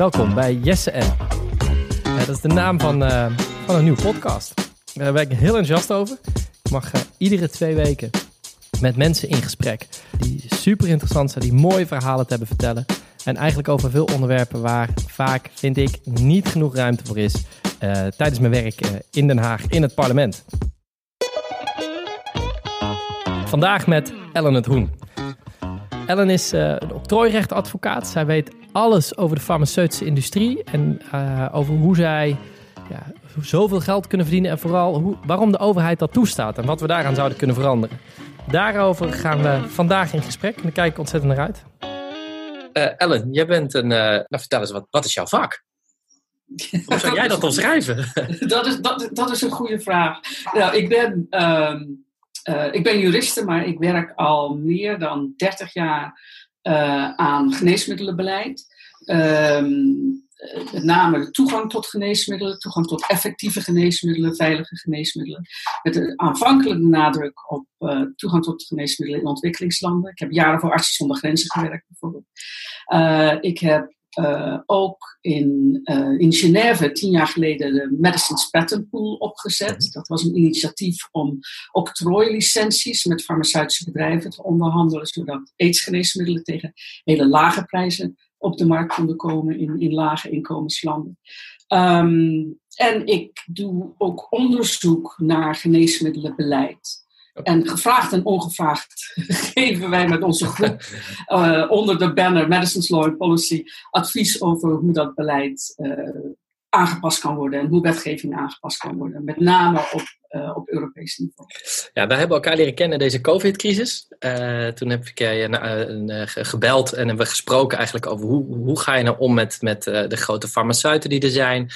Welkom bij Jesse N. Uh, dat is de naam van, uh, van een nieuwe podcast. Daar ben ik heel enthousiast over. Ik mag iedere twee weken met mensen in gesprek die super interessant zijn, die mooie verhalen te hebben vertellen. En eigenlijk over veel onderwerpen waar vaak, vind ik, niet genoeg ruimte voor is tijdens mijn werk in Den Haag in het parlement. Vandaag met Ellen het Hoen. Ellen is een octrooirechtadvocaat. Zij weet alles over de farmaceutische industrie en uh, over hoe zij ja, zoveel geld kunnen verdienen en vooral hoe, waarom de overheid dat toestaat en wat we daaraan zouden kunnen veranderen. Daarover gaan we vandaag in gesprek en daar kijk ik ontzettend naar uit. Uh, Ellen, jij bent een. nou, vertel eens, wat, wat is jouw vak? Hoe zou jij dat omschrijven? dat, is, dat, dat is een goede vraag. Nou, ik ben. Um, uh, ik ben juriste, maar ik werk al meer dan 30 jaar uh, aan geneesmiddelenbeleid. Um, met name de toegang tot geneesmiddelen, toegang tot effectieve geneesmiddelen, veilige geneesmiddelen. Met een aanvankelijke nadruk op uh, toegang tot geneesmiddelen in ontwikkelingslanden. Ik heb jaren voor Artsen zonder Grenzen gewerkt bijvoorbeeld. ik heb uh, ook in, in Genève tien jaar geleden de Medicines Patent Pool opgezet. Mhm. Dat was een initiatief om octrooilicenties met farmaceutische bedrijven te onderhandelen, zodat aidsgeneesmiddelen tegen hele lage prijzen op de markt konden komen in, in lage inkomenslanden. Um, en ik doe ook onderzoek naar geneesmiddelenbeleid. En gevraagd en ongevraagd geven wij met onze groep uh, onder de banner Medicines Law and Policy advies over hoe dat beleid uh, aangepast kan worden en hoe wetgeving aangepast kan worden. Met name op, uh, op Europees niveau. Ja, wij hebben elkaar leren kennen deze COVID-crisis. Uh, toen heb ik je uh, gebeld en hebben we gesproken eigenlijk over hoe, hoe ga je nou om met, met de grote farmaceuten die er zijn.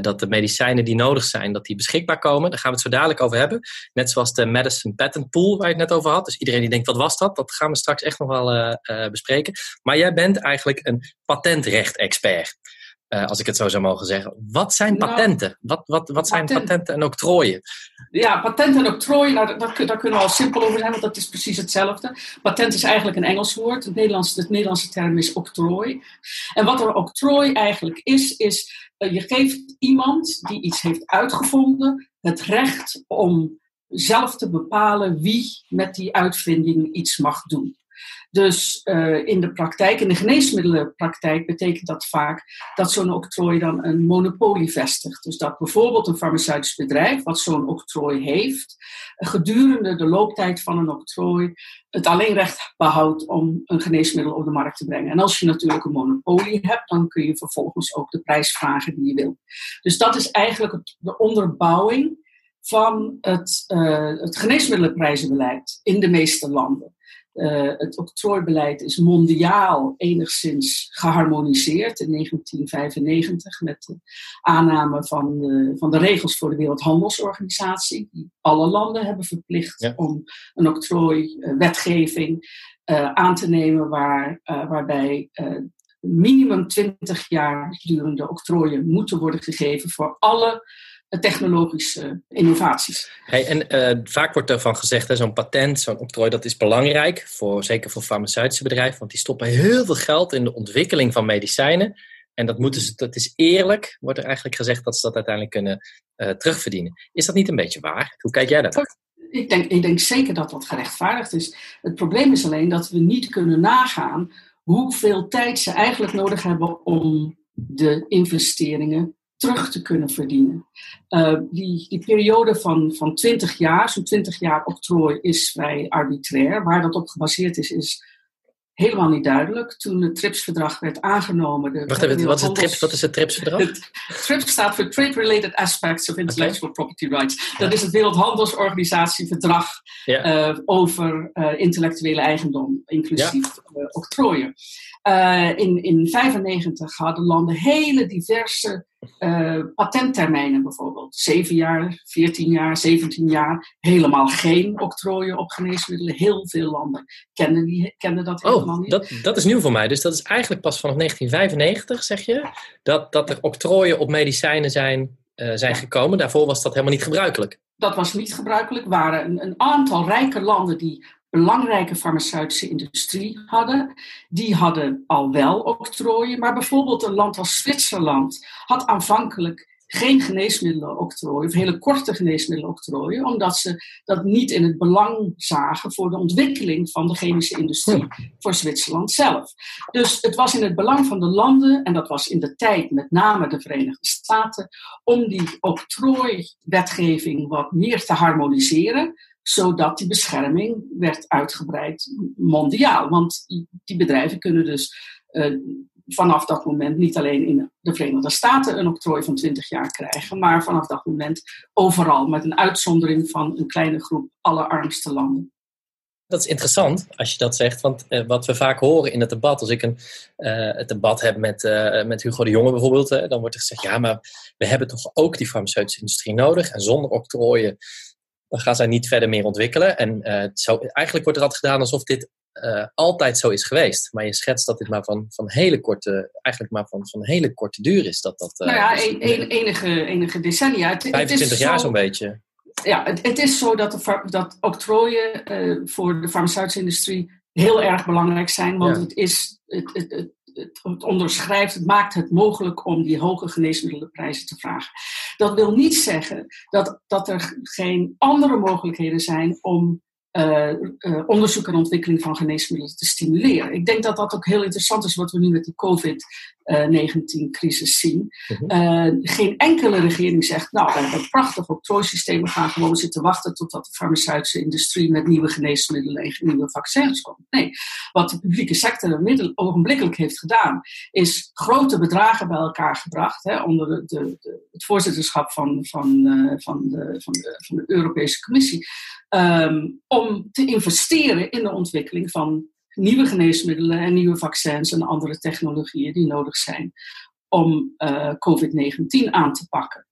dat de medicijnen die nodig zijn, dat die beschikbaar komen. Daar gaan we het zo dadelijk over hebben. Net zoals de Medicine Patent Pool waar je het net over had. Dus iedereen die denkt, wat was dat? Dat gaan we straks echt nog wel bespreken. Maar jij bent eigenlijk een patentrecht-expert. Uh, als ik het zo zou mogen zeggen. Wat zijn nou, patenten? wat, wat, wat zijn patent. patenten en octrooien? Ja, patenten en octrooien, nou, dat, dat, daar kunnen we al simpel over zijn, want dat is precies hetzelfde. Patent is eigenlijk een Engels woord. Het Nederlandse, het Nederlandse term is octrooi. En wat een octrooi eigenlijk is, is uh, je geeft iemand die iets heeft uitgevonden het recht om zelf te bepalen wie met die uitvinding iets mag doen. Dus uh, in de praktijk, in de geneesmiddelenpraktijk, betekent dat vaak dat zo'n octrooi dan een monopolie vestigt. Dus dat bijvoorbeeld een farmaceutisch bedrijf, wat zo'n octrooi heeft, gedurende de looptijd van een octrooi het alleen recht behoudt om een geneesmiddel op de markt te brengen. En als je natuurlijk een monopolie hebt, dan kun je vervolgens ook de prijs vragen die je wil. Dus dat is eigenlijk de onderbouwing van het, uh, het geneesmiddelenprijzenbeleid in de meeste landen. Uh, het octrooibeleid is mondiaal enigszins geharmoniseerd in 1995 met de aanname van de, van de regels voor de Wereldhandelsorganisatie, die alle landen hebben verplicht om een octrooiwetgeving uh, aan te nemen waar, uh, waarbij minimum 20 jaar durende octrooien moeten worden gegeven voor alle technologische innovaties. Hey, en uh, vaak wordt ervan gezegd, zo'n patent, zo'n octrooi, dat is belangrijk, voor, zeker voor farmaceutische bedrijven, want die stoppen heel veel geld in de ontwikkeling van medicijnen. En dat, moeten ze, dat is eerlijk, wordt er eigenlijk gezegd dat ze dat uiteindelijk kunnen uh, terugverdienen. Is dat niet een beetje waar? Hoe kijk jij dat? Ik denk, ik denk zeker dat dat gerechtvaardigd is. Het probleem is alleen dat we niet kunnen nagaan hoeveel tijd ze eigenlijk nodig hebben om de investeringen terug te kunnen verdienen. Uh, die, die periode van, van 20 jaar, zo'n 20 jaar octrooi, is vrij arbitrair. Waar dat op gebaseerd is, is helemaal niet duidelijk. Toen het TRIPS-verdrag werd aangenomen. De Wacht even, wat is het TRIPS, wat is het TRIPS-verdrag? TRIPS staat voor Trade-Related Aspects of Intellectual okay. Property Rights. Dat is het Wereldhandelsorganisatieverdrag ja. uh, over uh, intellectuele eigendom, inclusief ja. octrooien. In 1995 hadden landen hele diverse uh, patenttermijnen bijvoorbeeld. 7 jaar, 14 jaar, 17 jaar. Helemaal geen octrooien op geneesmiddelen. Heel veel landen kenden, die, kenden dat oh, helemaal niet. Dat, dat is nieuw voor mij. Dus dat is eigenlijk pas vanaf 1995, zeg je, dat, dat er octrooien op medicijnen zijn, uh, zijn gekomen. Daarvoor was dat helemaal niet gebruikelijk. Dat was niet gebruikelijk. Er waren een, een aantal rijke landen die belangrijke farmaceutische industrie hadden, die hadden al wel octrooien. Maar bijvoorbeeld een land als Zwitserland had aanvankelijk geen geneesmiddelen-octrooien, of hele korte geneesmiddelen-octrooien, omdat ze dat niet in het belang zagen voor de ontwikkeling van de chemische industrie voor Zwitserland zelf. Dus het was in het belang van de landen, en dat was in de tijd met name de Verenigde Staten, om die octrooiwetgeving wat meer te harmoniseren, zodat die bescherming werd uitgebreid mondiaal. Want die bedrijven kunnen dus uh, vanaf dat moment niet alleen in de Verenigde Staten een octrooi van 20 jaar krijgen, maar vanaf dat moment overal, met een uitzondering van een kleine groep allerarmste landen. Dat is interessant als je dat zegt, want uh, wat we vaak horen in het debat, als ik een, uh, het debat heb met, met Hugo de Jonge bijvoorbeeld, dan wordt er gezegd, ja, maar we hebben toch ook die farmaceutische industrie nodig en zonder octrooien dan gaan zij niet verder meer ontwikkelen. En zo, eigenlijk wordt er altijd gedaan alsof dit uh, altijd zo is geweest. Maar je schetst dat dit maar van, van hele korte, eigenlijk maar van, van hele korte duur is. Dat, dat, uh, nou ja, dus, een, enige, enige decennia. Het, 25 het jaar zo'n beetje. Ja, het, het, is zo dat, de, dat octrooien voor de farmaceutische industrie heel erg belangrijk zijn. Want ja. het, is, het, het, het, onderschrijft, het maakt het mogelijk om die hoge geneesmiddelenprijzen te vragen. Dat wil niet zeggen dat, dat er geen andere mogelijkheden zijn om uh, uh, onderzoek en ontwikkeling van geneesmiddelen te stimuleren. Ik denk dat dat ook heel interessant is wat we nu met die COVID-19-crisis zien. Uh, geen enkele regering zegt, nou, we hebben een prachtig octrooisysteem, we gaan gewoon zitten wachten totdat de farmaceutische industrie met nieuwe geneesmiddelen en nieuwe vaccins komt. Nee, wat de publieke sector middel, ogenblikkelijk heeft gedaan, is grote bedragen bij elkaar gebracht hè, onder de, de, de, het voorzitterschap van, van, van, de, van, de, van de Europese Commissie. Um, om te investeren in de ontwikkeling van nieuwe geneesmiddelen en nieuwe vaccins en andere technologieën die nodig zijn om uh, COVID-19 aan te pakken.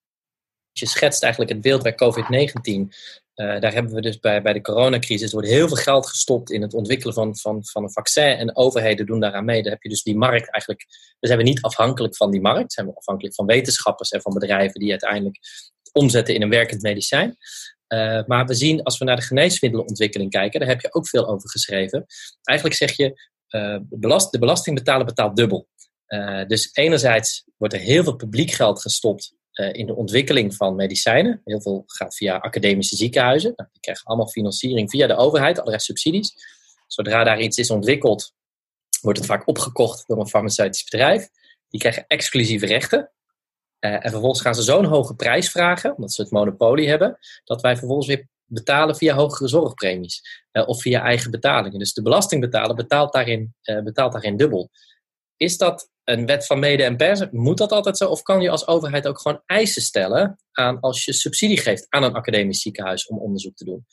Je schetst eigenlijk het beeld bij COVID-19. Uh, daar hebben we dus bij, bij de coronacrisis, wordt heel veel geld gestopt in het ontwikkelen van, van, van een vaccin en overheden doen daaraan mee. Dan heb je dus die markt eigenlijk, we zijn we niet afhankelijk van die markt, zijn we afhankelijk van wetenschappers en van bedrijven die uiteindelijk omzetten in een werkend medicijn. Uh, maar we zien, als we naar de geneesmiddelenontwikkeling kijken, daar heb je ook veel over geschreven. Eigenlijk zeg je, uh, belast, de belastingbetaler betaalt dubbel. Uh, dus enerzijds wordt er heel veel publiek geld gestopt in de ontwikkeling van medicijnen. Heel veel gaat via academische ziekenhuizen. Nou, die krijgen allemaal financiering via de overheid, allerlei subsidies. Zodra daar iets is ontwikkeld, wordt het vaak opgekocht door een farmaceutisch bedrijf. Die krijgen exclusieve rechten. Uh, en vervolgens gaan ze zo'n hoge prijs vragen, omdat ze het monopolie hebben, dat wij vervolgens weer betalen via hogere zorgpremies uh, of via eigen betalingen. Dus de belastingbetaler betaalt daarin, uh, betaalt daarin dubbel. Is dat een wet van mede en pers? Moet dat altijd zo? Of kan je als overheid ook gewoon eisen stellen aan als je subsidie geeft aan een academisch ziekenhuis om onderzoek te doen?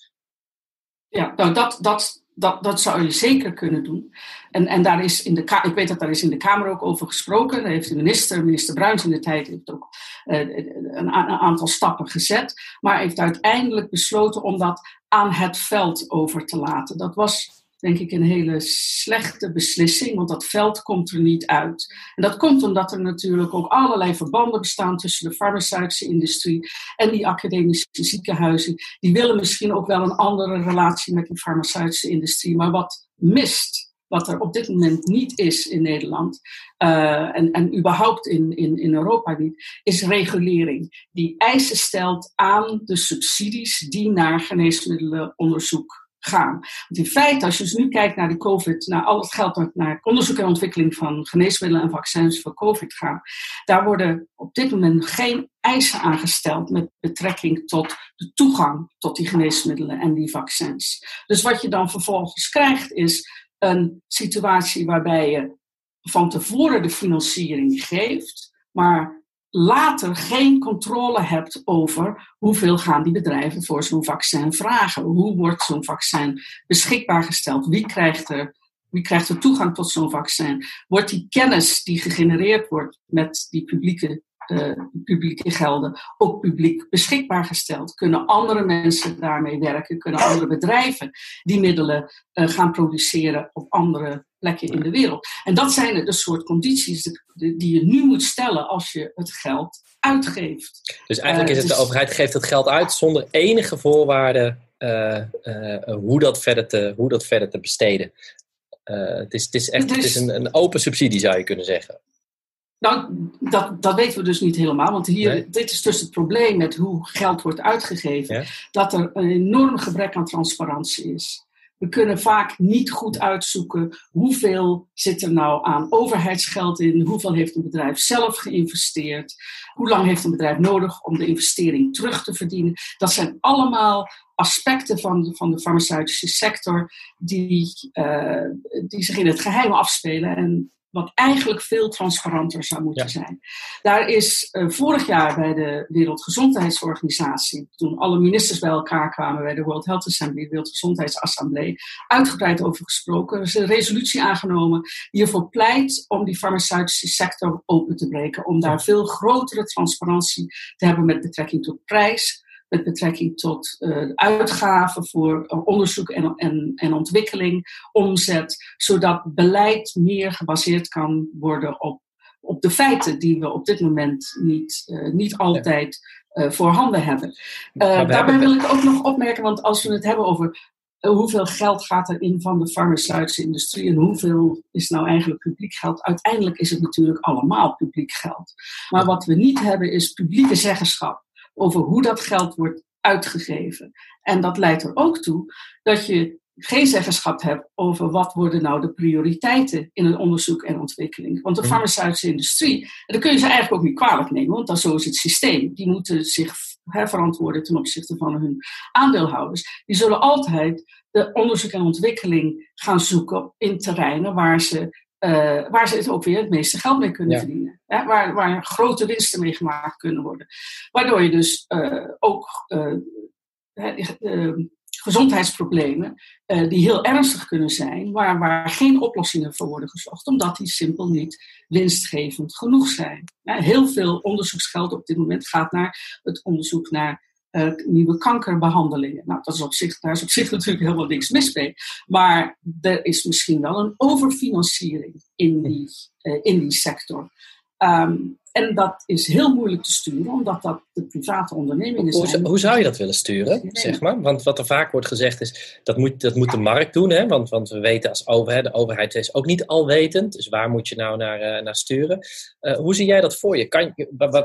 Ja, nou dat, dat dat, dat zou je zeker kunnen doen. En, en daar is in de, ik weet dat daar is in de Kamer ook over gesproken. Daar heeft de minister, minister Bruins in de tijd, heeft ook uh, een, een, aantal stappen gezet. Maar heeft uiteindelijk besloten om dat aan het veld over te laten. Dat was denk ik een hele slechte beslissing, want dat veld komt er niet uit. En dat komt omdat er natuurlijk ook allerlei verbanden bestaan tussen de farmaceutische industrie en die academische ziekenhuizen. Die willen misschien ook wel een andere relatie met die farmaceutische industrie, maar wat mist wat er op dit moment niet is in Nederland uh, en, en überhaupt in, in, in Europa niet, is regulering. Die eisen stelt aan de subsidies die naar geneesmiddelenonderzoek gaan. In feite, als je dus nu kijkt naar de COVID, naar al het geld dat naar onderzoek en ontwikkeling van geneesmiddelen en vaccins voor COVID gaat, daar worden op dit moment geen eisen aangesteld met betrekking tot de toegang tot die geneesmiddelen en die vaccins. Dus wat je dan vervolgens krijgt is een situatie waarbij je van tevoren de financiering geeft, maar later geen controle hebt over hoeveel gaan die bedrijven voor zo'n vaccin vragen. Hoe wordt zo'n vaccin beschikbaar gesteld? Wie krijgt er, wie krijgt er toegang tot zo'n vaccin? Wordt die kennis die gegenereerd wordt met die publieke, uh, publieke gelden ook publiek beschikbaar gesteld? Kunnen andere mensen daarmee werken? Kunnen andere bedrijven die middelen uh, gaan produceren op andere plekken in de wereld. En dat zijn de soort condities die je nu moet stellen als je het geld uitgeeft. Dus eigenlijk is het uh, dus, de overheid geeft het geld uit zonder enige voorwaarden hoe, dat verder te, hoe dat verder te besteden. het, is, het is echt het is een, een open subsidie, zou je kunnen zeggen. Nou, dat, dat weten we dus niet helemaal. Want hier, dit is dus het probleem met hoe geld wordt uitgegeven. Dat er een enorm gebrek aan transparantie is. We kunnen vaak niet goed uitzoeken hoeveel zit er nou aan overheidsgeld in, hoeveel heeft een bedrijf zelf geïnvesteerd, hoe lang heeft een bedrijf nodig om de investering terug te verdienen. Dat zijn allemaal aspecten van de, van de farmaceutische sector die, uh, die zich in het geheim afspelen en wat eigenlijk veel transparanter zou moeten zijn. Daar is uh, vorig jaar bij de Wereldgezondheidsorganisatie, toen alle ministers bij elkaar kwamen bij de World Health Assembly, de Wereldgezondheidsassemblée, uitgebreid over gesproken. Er is een resolutie aangenomen die ervoor pleit om die farmaceutische sector open te breken, om daar veel grotere transparantie te hebben met betrekking tot prijs, met betrekking tot uh, uitgaven voor uh, onderzoek en, en, en ontwikkeling, omzet, zodat beleid meer gebaseerd kan worden op, op de feiten die we op dit moment niet, uh, niet altijd voorhanden hebben. daarbij wil ik ook nog opmerken, want als we het hebben over hoeveel geld gaat er in van de farmaceutische industrie en hoeveel is nou eigenlijk publiek geld? Uiteindelijk is het natuurlijk allemaal publiek geld. Maar wat we niet hebben is publieke zeggenschap over hoe dat geld wordt uitgegeven. En dat leidt er ook toe dat je geen zeggenschap hebt over wat worden nou de prioriteiten in een onderzoek en ontwikkeling. Want de farmaceutische industrie, en dat kun je ze eigenlijk ook niet kwalijk nemen, want dat zo is het systeem. Die moeten zich verantwoorden ten opzichte van hun aandeelhouders. Die zullen altijd de onderzoek en ontwikkeling gaan zoeken in terreinen waar ze uh, waar ze het ook weer het meeste geld mee kunnen verdienen. Hè? Waar, waar grote winsten mee gemaakt kunnen worden. Waardoor je dus uh, ook uh, gezondheidsproblemen, die heel ernstig kunnen zijn, waar, waar geen oplossingen voor worden gezocht, omdat die simpel niet winstgevend genoeg zijn. Heel veel onderzoeksgeld op dit moment gaat naar het onderzoek naar uh, nieuwe kankerbehandelingen. Nou, dat is op zich, daar is op zich natuurlijk helemaal niks mis mee. Maar er is misschien wel een overfinanciering in die, uh, in die sector. Um, en dat is heel moeilijk te sturen, omdat dat de private ondernemingen zijn. Hoe, hoe zou je dat willen sturen, zeg maar? Want wat er vaak wordt gezegd is, dat moet, dat moet de markt doen. Hè? Want, want we weten als overheid, de overheid is ook niet alwetend. Dus waar moet je nou naar, uh, naar sturen? Uh, hoe zie jij dat voor je? Kan,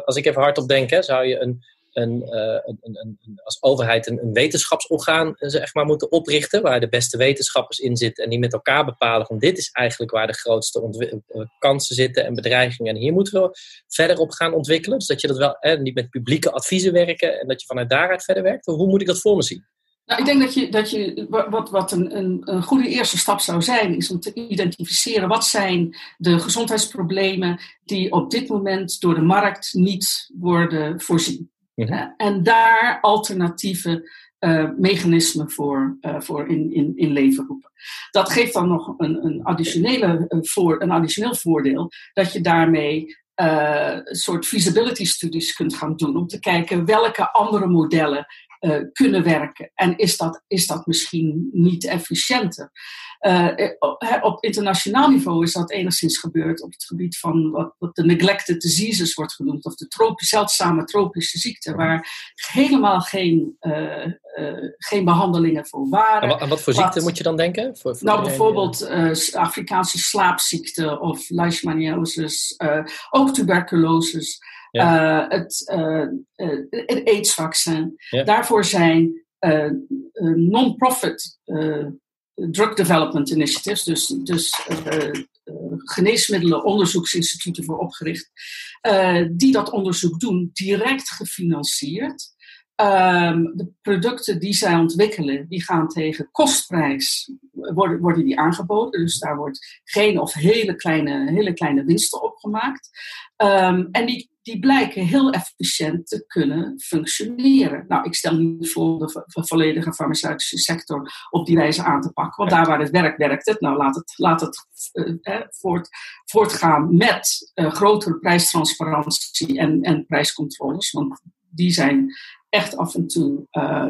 als ik even hardop denk, hè, zou je een, eh, een, een, een, als overheid een, wetenschapsorgaan eh, zeg maar, moeten oprichten, waar de beste wetenschappers in zitten en die met elkaar bepalen van dit is eigenlijk waar de grootste eh, kansen zitten en bedreigingen en hier moeten we verder op gaan ontwikkelen. Dus dat je dat wel eh, niet met publieke adviezen werken en dat je vanuit daaruit verder werkt. Hoe moet ik dat voor me zien? Nou, ik denk dat je, dat je wat, wat een, een, goede eerste stap zou zijn, is om te identificeren wat zijn de gezondheidsproblemen die op dit moment door de markt niet worden voorzien. Mhm. en daar alternatieve uh, mechanismen voor, uh, voor in, in, in leven roepen. Dat geeft dan nog een, een, additionele, voor, een additioneel voordeel, dat je daarmee een soort feasibility studies kunt gaan doen om te kijken welke andere modellen kunnen werken en is dat, is dat misschien niet efficiënter. Uh, op internationaal niveau is dat enigszins gebeurd op het gebied van wat, wat de neglected diseases wordt genoemd, of de tropisch, zeldzame tropische ziekten, waar helemaal geen, uh, geen behandelingen voor waren. En wat voor ziekte moet je dan denken? Voor, voor nou, bijvoorbeeld Afrikaanse slaapziekte of leishmaniasis, ook tuberculose, ja. het, het AIDS-vaccin. Ja. Daarvoor zijn non-profit drug development initiatives, dus, dus geneesmiddelen onderzoeksinstituten voor opgericht, die dat onderzoek doen, direct gefinancierd. Um, de producten die zij ontwikkelen, die gaan tegen kostprijs, worden, worden die aangeboden. Dus daar wordt geen of hele kleine, hele kleine winsten op gemaakt. Um, en die, die blijken heel efficiënt te kunnen functioneren. Nou, ik stel niet voor de volledige farmaceutische sector op die wijze aan te pakken, want daar waar het werkt, werkt het. Nou, laat het, laat het uh, voort, voortgaan met uh, grotere prijstransparantie en, en prijscontroles, want die zijn echt af en toe uh,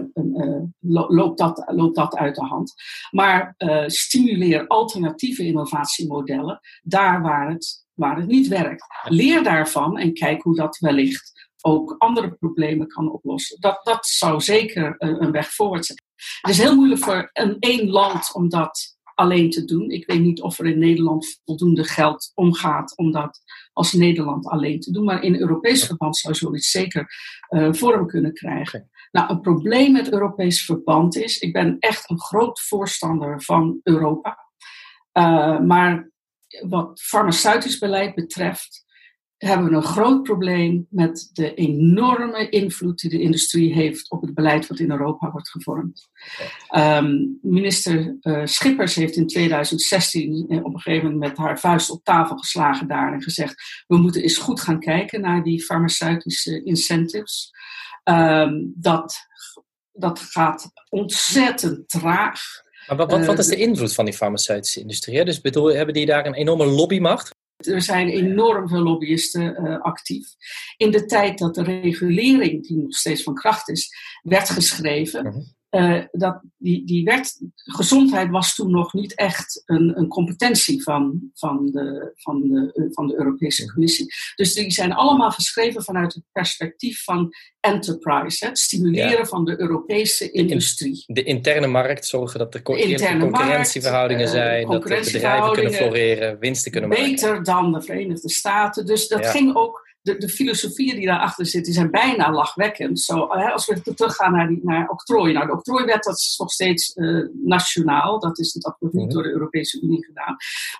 loopt, dat, loopt dat uit de hand. Maar stimuleer alternatieve innovatiemodellen daar waar het waar het niet werkt. Leer daarvan en kijk hoe dat wellicht ook andere problemen kan oplossen. Dat, dat zou zeker een, een weg voorwaarts zijn. Het is heel moeilijk voor een één land om dat alleen te doen. Ik weet niet of er in Nederland voldoende geld omgaat om dat als Nederland alleen te doen. Maar in Europees verband zou zoiets zeker uh, vorm kunnen krijgen. Nou, een probleem met Europees verband is, ik ben echt een groot voorstander van Europa. Uh, maar wat farmaceutisch beleid betreft, hebben we een groot probleem met de enorme invloed die de industrie heeft op het beleid wat in Europa wordt gevormd. Um, minister uh, Schippers heeft in 2016 eh, op een gegeven moment met haar vuist op tafel geslagen daar en gezegd: we moeten eens goed gaan kijken naar die farmaceutische incentives. Um, dat, dat gaat ontzettend traag. Maar wat, wat, wat, is de invloed van die farmaceutische industrie? Dus bedoel, hebben die daar een enorme lobbymacht? Er zijn enorm veel lobbyisten uh, actief. In de tijd dat de regulering, die nog steeds van kracht is, werd geschreven, mhm. Uh, dat die, die wet, gezondheid was toen nog niet echt een, een competentie van, van, de, van, de, van de Europese Commissie. Dus die zijn allemaal geschreven vanuit het perspectief van enterprise, hè, het stimuleren van de Europese industrie. De interne markt, zorgen dat er concurrentieverhoudingen markt, zijn, dat de bedrijven kunnen floreren, winsten kunnen maken. Beter dan de Verenigde Staten. Dus dat ging ook de, de filosofieën die daarachter zitten, zijn bijna lachwekkend. Zo, hè, als we teruggaan naar, die, naar octrooi. Nou, de octrooiwet dat is nog steeds uh, nationaal. Dat, is, dat wordt niet door de Europese Unie gedaan.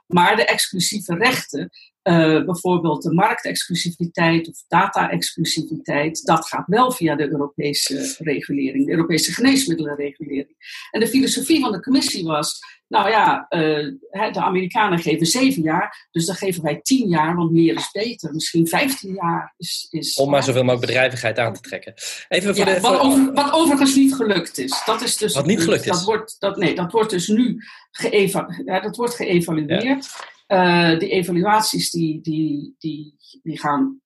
Maar de exclusieve rechten, uh, bijvoorbeeld de marktexclusiviteit of data-exclusiviteit, dat gaat wel via de Europese regulering, de Europese geneesmiddelenregulering. En de filosofie van de commissie was nou ja, uh, de Amerikanen geven zeven jaar, dus dan geven wij tien jaar, want meer is beter. Misschien vijftien jaar is. is Om maar zoveel mogelijk bedrijvigheid aan te trekken. Even voor de, wat, over, wat, overigens niet gelukt is. Dat is dus. Wat niet gelukt is? Dat wordt, dat, nee, dat wordt dus nu geëvalueerd. Ja, dat wordt geëvalueerd. Uh, die evaluaties die, die, die, die gaan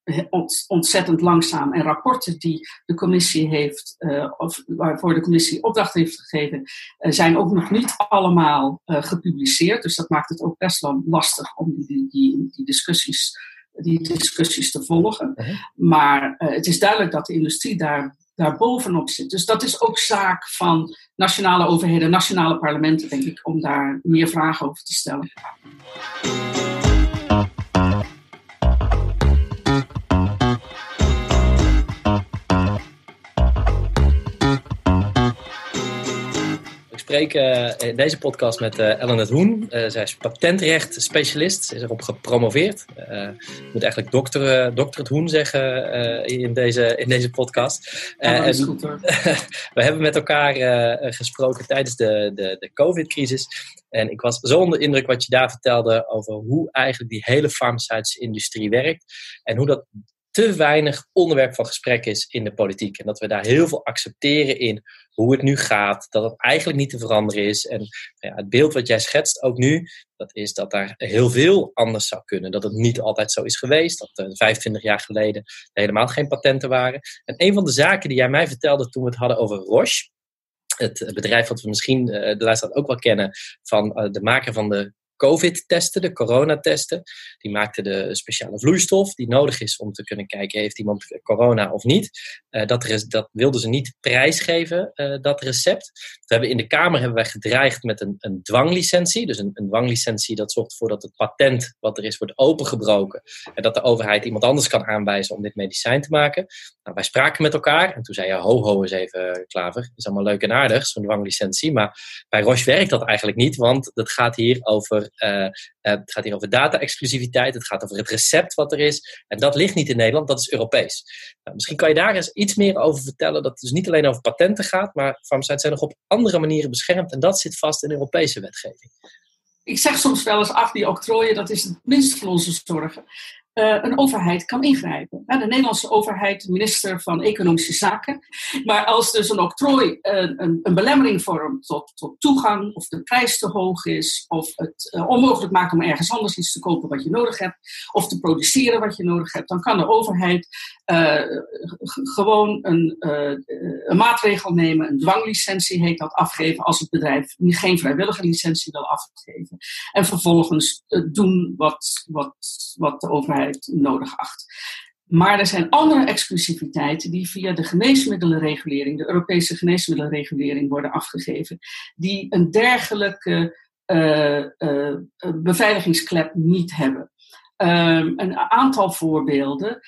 ontzettend langzaam. En rapporten die de commissie heeft, uh, of waarvoor de commissie opdracht heeft gegeven, uh, zijn ook nog niet allemaal gepubliceerd. Dus dat maakt het ook best wel lastig om die, die, die discussies, die discussies te volgen. -huh. Maar het is duidelijk dat de industrie daar daar bovenop zit. Dus dat is ook zaak van nationale overheden, nationale parlementen, denk ik, om daar meer vragen over te stellen. Spreek uh, in deze podcast met uh, Ellen het Hoen. Uh, zij is patentrecht-specialist. Ze is erop gepromoveerd. ik moet eigenlijk dokter, dokter het Hoen zeggen in, deze, in deze podcast. Ja, dat is goed hoor. we hebben met elkaar gesproken tijdens de, de, de COVID-crisis. En ik was zo onder indruk wat je daar vertelde over hoe eigenlijk die hele farmaceutische industrie werkt. En hoe dat te weinig onderwerp van gesprek is in de politiek. En dat we daar heel veel accepteren in hoe het nu gaat, dat het eigenlijk niet te veranderen is. En ja, het beeld wat jij schetst, ook nu, dat is dat daar heel veel anders zou kunnen. Dat het niet altijd zo is geweest, dat er 25 jaar geleden helemaal geen patenten waren. En een van de zaken die jij mij vertelde toen we het hadden over Roche, het bedrijf wat we misschien eh, de luisteraar ook wel kennen van eh, de maker van de COVID-testen, de coronatesten. Die maakten de speciale vloeistof die nodig is om te kunnen kijken, heeft iemand corona of niet. Uh, dat, dat wilden ze niet prijsgeven, uh, dat recept. We hebben in de Kamer hebben wij gedreigd met een, een dwanglicentie. Dus een, een dwanglicentie dat zorgt ervoor dat het patent wat er is wordt opengebroken. En dat de overheid iemand anders kan aanwijzen om dit medicijn te maken. Nou, wij spraken met elkaar en toen zei je, ho ho eens even Klaver. Is allemaal leuk en aardig, zo'n dwanglicentie. Maar bij Roche werkt dat eigenlijk niet, want het gaat hier over uh, het gaat hier over data-exclusiviteit. Het gaat over het recept wat er is. En dat ligt niet in Nederland, dat is Europees. Nou, misschien kan je daar eens iets meer over vertellen. Dat het dus niet alleen over patenten gaat, maar farmaceuten zijn nog op andere manieren beschermd. En dat zit vast in Europese wetgeving. Ik zeg soms wel eens af, die octrooien, dat is het minst van onze zorgen. Uh, een overheid kan ingrijpen. de Nederlandse overheid, de minister van Economische Zaken. Maar als dus een octrooi een, een, een belemmering vormt tot, tot, toegang, of de prijs te hoog is, of het uh, onmogelijk maakt om ergens anders iets te kopen wat je nodig hebt, of te produceren wat je nodig hebt, dan kan de overheid gewoon een, een, maatregel nemen, een dwanglicentie heet dat, afgeven als het bedrijf geen vrijwillige licentie wil afgeven. En vervolgens doen wat, wat, wat de overheid nodig acht. Maar er zijn andere exclusiviteiten die via de geneesmiddelenregulering, de Europese geneesmiddelenregulering, worden afgegeven, die een dergelijke uh, uh, beveiligingsklep niet hebben. Um, een aantal voorbeelden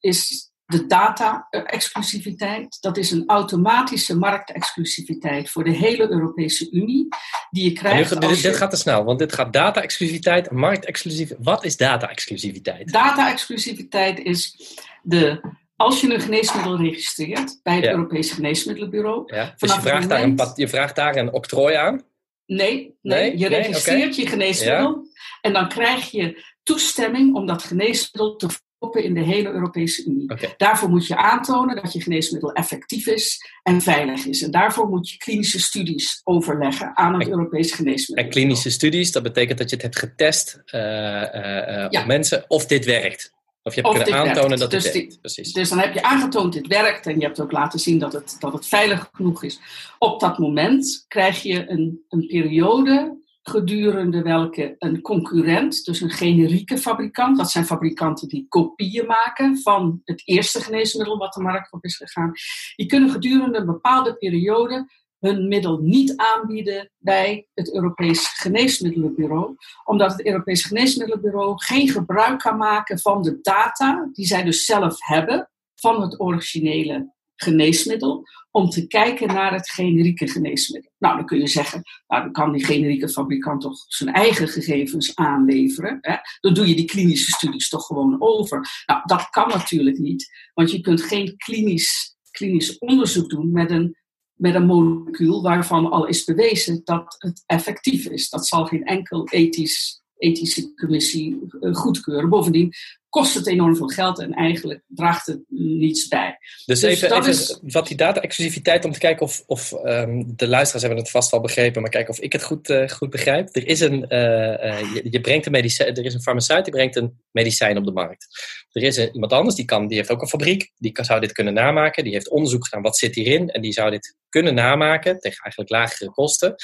is de data-exclusiviteit. Dat is een automatische marktexclusiviteit voor de hele Europese Unie. Die je krijgt. Nu, dit, dit, gaat te snel, want dit gaat data-exclusiviteit, marktexclusiviteit. Wat is data-exclusiviteit? Data-exclusiviteit is de. Als je een geneesmiddel registreert bij het ja. Europese Geneesmiddelenbureau. Ja. Dus je vraagt, moment, daar een, je vraagt daar een octrooi aan? Nee, nee, nee je registreert nee, okay. je geneesmiddel. Ja. En dan krijg je toestemming om dat geneesmiddel te in de hele Europese Unie. Okay. Daarvoor moet je aantonen dat je geneesmiddel effectief is en veilig is. En daarvoor moet je klinische studies overleggen aan het en, Europees geneesmiddel. En klinische studies, dat betekent dat je het hebt getest uh, uh, ja. op mensen of dit werkt. Of je hebt of kunnen aantonen werkt. dat dus het werkt. Precies. Dus dan heb je aangetoond dit werkt en je hebt ook laten zien dat het, dat het veilig genoeg is. Op dat moment krijg je een, een periode gedurende welke een concurrent, dus een generieke fabrikant, dat zijn fabrikanten die kopieën maken van het eerste geneesmiddel wat de markt op is gegaan, die kunnen gedurende een bepaalde periode hun middel niet aanbieden bij het Europees Geneesmiddelenbureau, omdat het Europees Geneesmiddelenbureau geen gebruik kan maken van de data die zij dus zelf hebben van het originele geneesmiddel, om te kijken naar het generieke geneesmiddel. Nou, dan kun je zeggen, nou, dan kan die generieke fabrikant toch zijn eigen gegevens aanleveren. Hè? Dan doe je die klinische studies toch gewoon over. Nou, dat kan natuurlijk niet, want je kunt geen klinisch, klinisch onderzoek doen met een, met een molecuul waarvan al is bewezen dat het effectief is. Dat zal geen enkel ethisch ethische commissie goedkeuren. Bovendien kost het enorm veel geld en eigenlijk draagt het niets bij. Dus, dus even, even is... wat die data-exclusiviteit, om te kijken of, of um, de luisteraars hebben het vast wel begrepen, maar kijken of ik het goed, uh, goed begrijp. Er is een, uh, uh, je, je, brengt een medicijn, er is een farmaceut die brengt een medicijn op de markt. Er is een, iemand anders, die, kan, die heeft ook een fabriek, die kan, zou dit kunnen namaken, die heeft onderzoek gedaan, wat zit hierin, en die zou dit kunnen namaken tegen eigenlijk lagere kosten.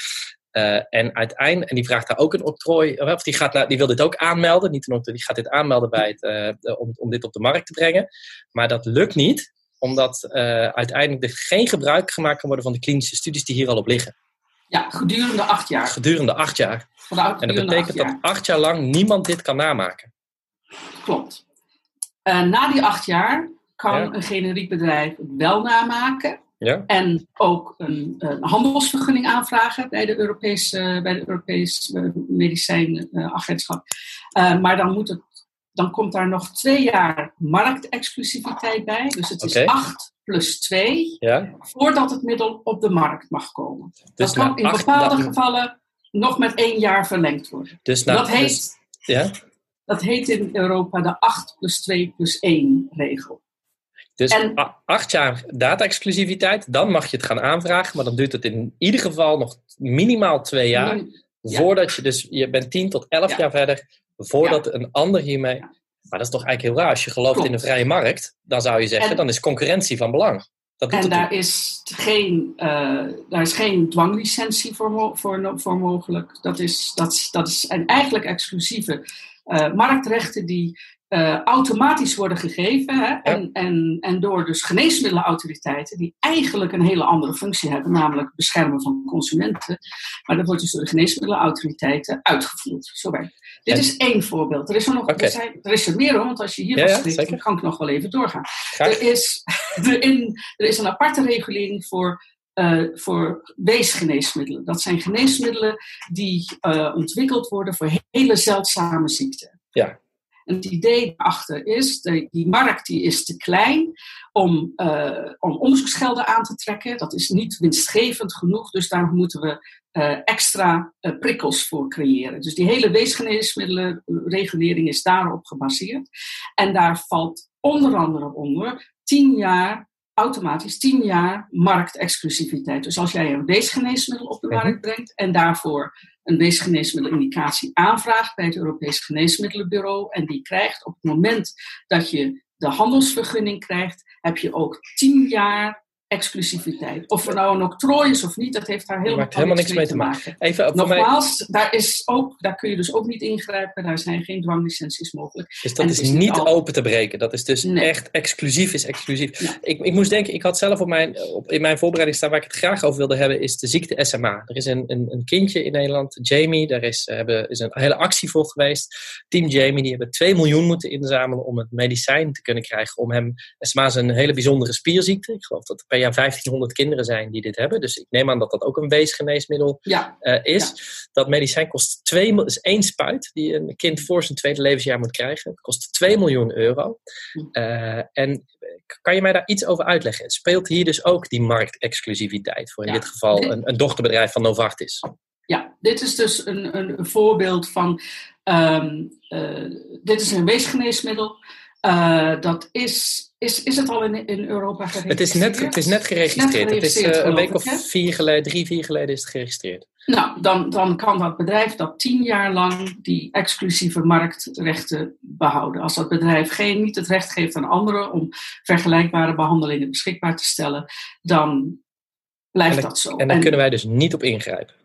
Uh, en uiteindelijk, en die vraagt daar ook een octrooi, of die, gaat, die wil dit ook aanmelden, niet een octrooi, die gaat dit aanmelden bij het, uh, om, om dit op de markt te brengen. Maar dat lukt niet, omdat uh, uiteindelijk er geen gebruik gemaakt kan worden van de klinische studies die hier al op liggen. Ja, gedurende acht jaar. Gedurende acht jaar. Gedurende en dat betekent dat acht jaar lang niemand dit kan namaken. Klopt. na die acht jaar kan ja. een generiek bedrijf het wel namaken. Ja. En ook een, een, handelsvergunning aanvragen bij de Europese, bij de Europese medicijnagentschap. Uh, maar dan, moet het, dan komt daar nog twee jaar marktexclusiviteit bij. Dus het is acht plus twee ja. voordat het middel op de markt mag komen. Dus dat kan in bepaalde gevallen nog met één jaar verlengd worden. Dus dat, heet, dus, ja? dat heet in Europa de 8 plus 2 plus 1 regel. Dus en, acht jaar data-exclusiviteit, dan mag je het gaan aanvragen, maar dan duurt het in ieder geval nog minimaal twee jaar. Ja. Voordat je dus, je bent tien tot elf ja. jaar verder, voordat ja. een ander hiermee. Maar dat is toch eigenlijk heel raar. Als je gelooft Klopt. in een vrije markt, dan zou je zeggen, en, dan is concurrentie van belang. Dat en daar is, geen, uh, daar is geen dwanglicentie voor, voor, voor mogelijk. Dat is, dat, dat is en eigenlijk exclusieve uh, marktrechten die uh, automatisch worden gegeven. Hè? Ja. En, en, en door dus geneesmiddelenautoriteiten, die eigenlijk een hele andere functie hebben, namelijk beschermen van consumenten. Maar dat wordt dus door de geneesmiddelenautoriteiten uitgevoerd. Zo. Dit is één voorbeeld. Er is er nog okay. er, zijn, er is er meer, want als je hier ja, spreekt, dan kan ik nog wel even doorgaan. Er is, er, in, er is een aparte regulering voor uh, voor weesgeneesmiddelen. Dat zijn geneesmiddelen die uh, ontwikkeld worden voor hele zeldzame ziekten. Ja. Het idee daarachter is, de, die markt die is te klein om, uh, om onderzoeksgelden aan te trekken. Dat is niet winstgevend genoeg, dus daar moeten we uh, extra uh, prikkels voor creëren. Dus die hele weesgeneesmiddelenregulering is daarop gebaseerd. En daar valt onder andere onder tien jaar automatisch 10 jaar marktexclusiviteit. Dus als jij een weesgeneesmiddel op de markt brengt en daarvoor een weesgeneesmiddelindicatie aanvraagt bij het Europees Geneesmiddelenbureau en die krijgt op het moment dat je de handelsvergunning krijgt, heb je ook 10 jaar exclusiviteit. Of er nou een octrooi is of niet, dat heeft daar helemaal, helemaal niks mee te maken. Even, Nogmaals, daar, is ook, daar kun je dus ook niet ingrijpen. Daar zijn geen dwanglicenties mogelijk. Dus dat is, niet open te breken. Dat is dus echt exclusief is exclusief. Ik, ik moest denken, ik had zelf op mijn, op, in mijn voorbereiding staan waar ik het graag over wilde hebben, is de ziekte SMA. Er is een, een, een kindje in Nederland, Jamie, daar is, hebben, is een hele actie voor geweest. Team Jamie, die hebben 2 miljoen moeten inzamelen om het medicijn te kunnen krijgen. Om hem, SMA is een hele bijzondere spierziekte. Ik geloof dat er per jaar 1500 kinderen zijn die dit hebben. Dus ik neem aan dat dat ook een weesgeneesmiddel uh, is. Dat medicijn kost 2 is één spuit die een kind voor zijn tweede levensjaar moet krijgen. Kost 2 miljoen euro. Uh, en kan je mij daar iets over uitleggen? Speelt hier dus ook die marktexclusiviteit voor in dit geval een, een dochterbedrijf van Novartis? Ja, dit is dus een, een voorbeeld van. Um, uh, dit is een weesgeneesmiddel. Uh, dat is, is, is het al in, in Europa geregistreerd? Het is net, het is net geregistreerd. het is uh, een week of vier geleden, drie, vier geleden is het geregistreerd. Nou, dan, dan kan dat bedrijf dat tien jaar lang die exclusieve marktrechten behouden. Als dat bedrijf geen, niet het recht geeft aan anderen om vergelijkbare behandelingen beschikbaar te stellen, dan blijft dat zo. En daar kunnen wij dus niet op ingrijpen.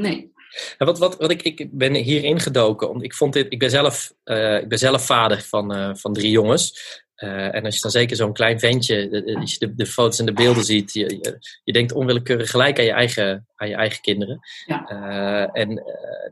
Nee. Nou, wat, wat, wat ik, ik ben hier ingedoken, want ik vond dit, ik ben zelf, uh, ik ben zelf vader van, uh, van drie jongens. Uh, en als je dan zeker zo'n klein ventje, als je de, de, foto's en de beelden ziet, je, je, je, denkt onwillekeurig gelijk aan je eigen, aan je eigen kinderen. Ja. en,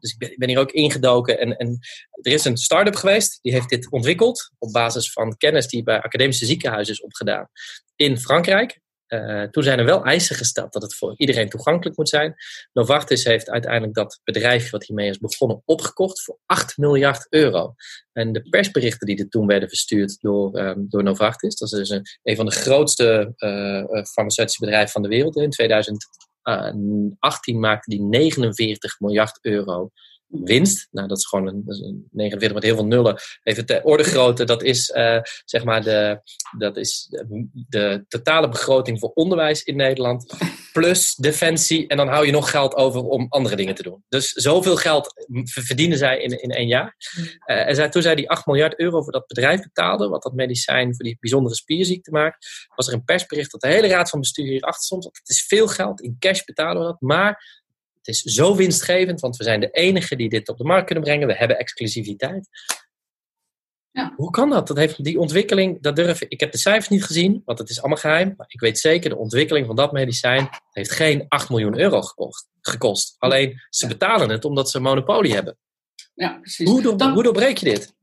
dus ik ben, ik ben, hier ook ingedoken. En, en er is een start-up geweest, die heeft dit ontwikkeld op basis van kennis die bij academische ziekenhuizen is opgedaan in Frankrijk. Uh, toen zijn er wel eisen gesteld dat het voor iedereen toegankelijk moet zijn. Novartis heeft uiteindelijk dat bedrijf wat hiermee is begonnen opgekocht voor 8 miljard euro. En de persberichten die er toen werden verstuurd door, um, door Novartis, dat is dus een, een van de grootste uh, farmaceutische bedrijven van de wereld. In 2018 maakte die 49 miljard euro winst. Nou, dat is gewoon een, dat is een 49 met heel veel nullen. Even de orde grootte, dat is uh, zeg maar de, dat is de, totale begroting voor onderwijs in Nederland. Plus defensie. En dan hou je nog geld over om andere dingen te doen. Dus zoveel geld verdienen zij in, in één jaar. Uh, en zij, toen zij die 8 miljard euro voor dat bedrijf betaalde, wat dat medicijn voor die bijzondere spierziekte maakt, was er een persbericht dat de hele raad van bestuur hierachter stond. Het is veel geld, in cash betalen we dat. Maar het is zo winstgevend, want we zijn de enige die dit op de markt kunnen brengen. We hebben exclusiviteit. Ja. Hoe kan dat? dat heeft die ontwikkeling, dat durf ik. Ik heb de cijfers niet gezien, want het is allemaal geheim. Maar ik weet zeker, de ontwikkeling van dat medicijn heeft geen 8 miljoen euro gekost. gekost. Alleen ze betalen het omdat ze een monopolie hebben. Ja, precies. Hoe, door, hoe doorbreek je dit?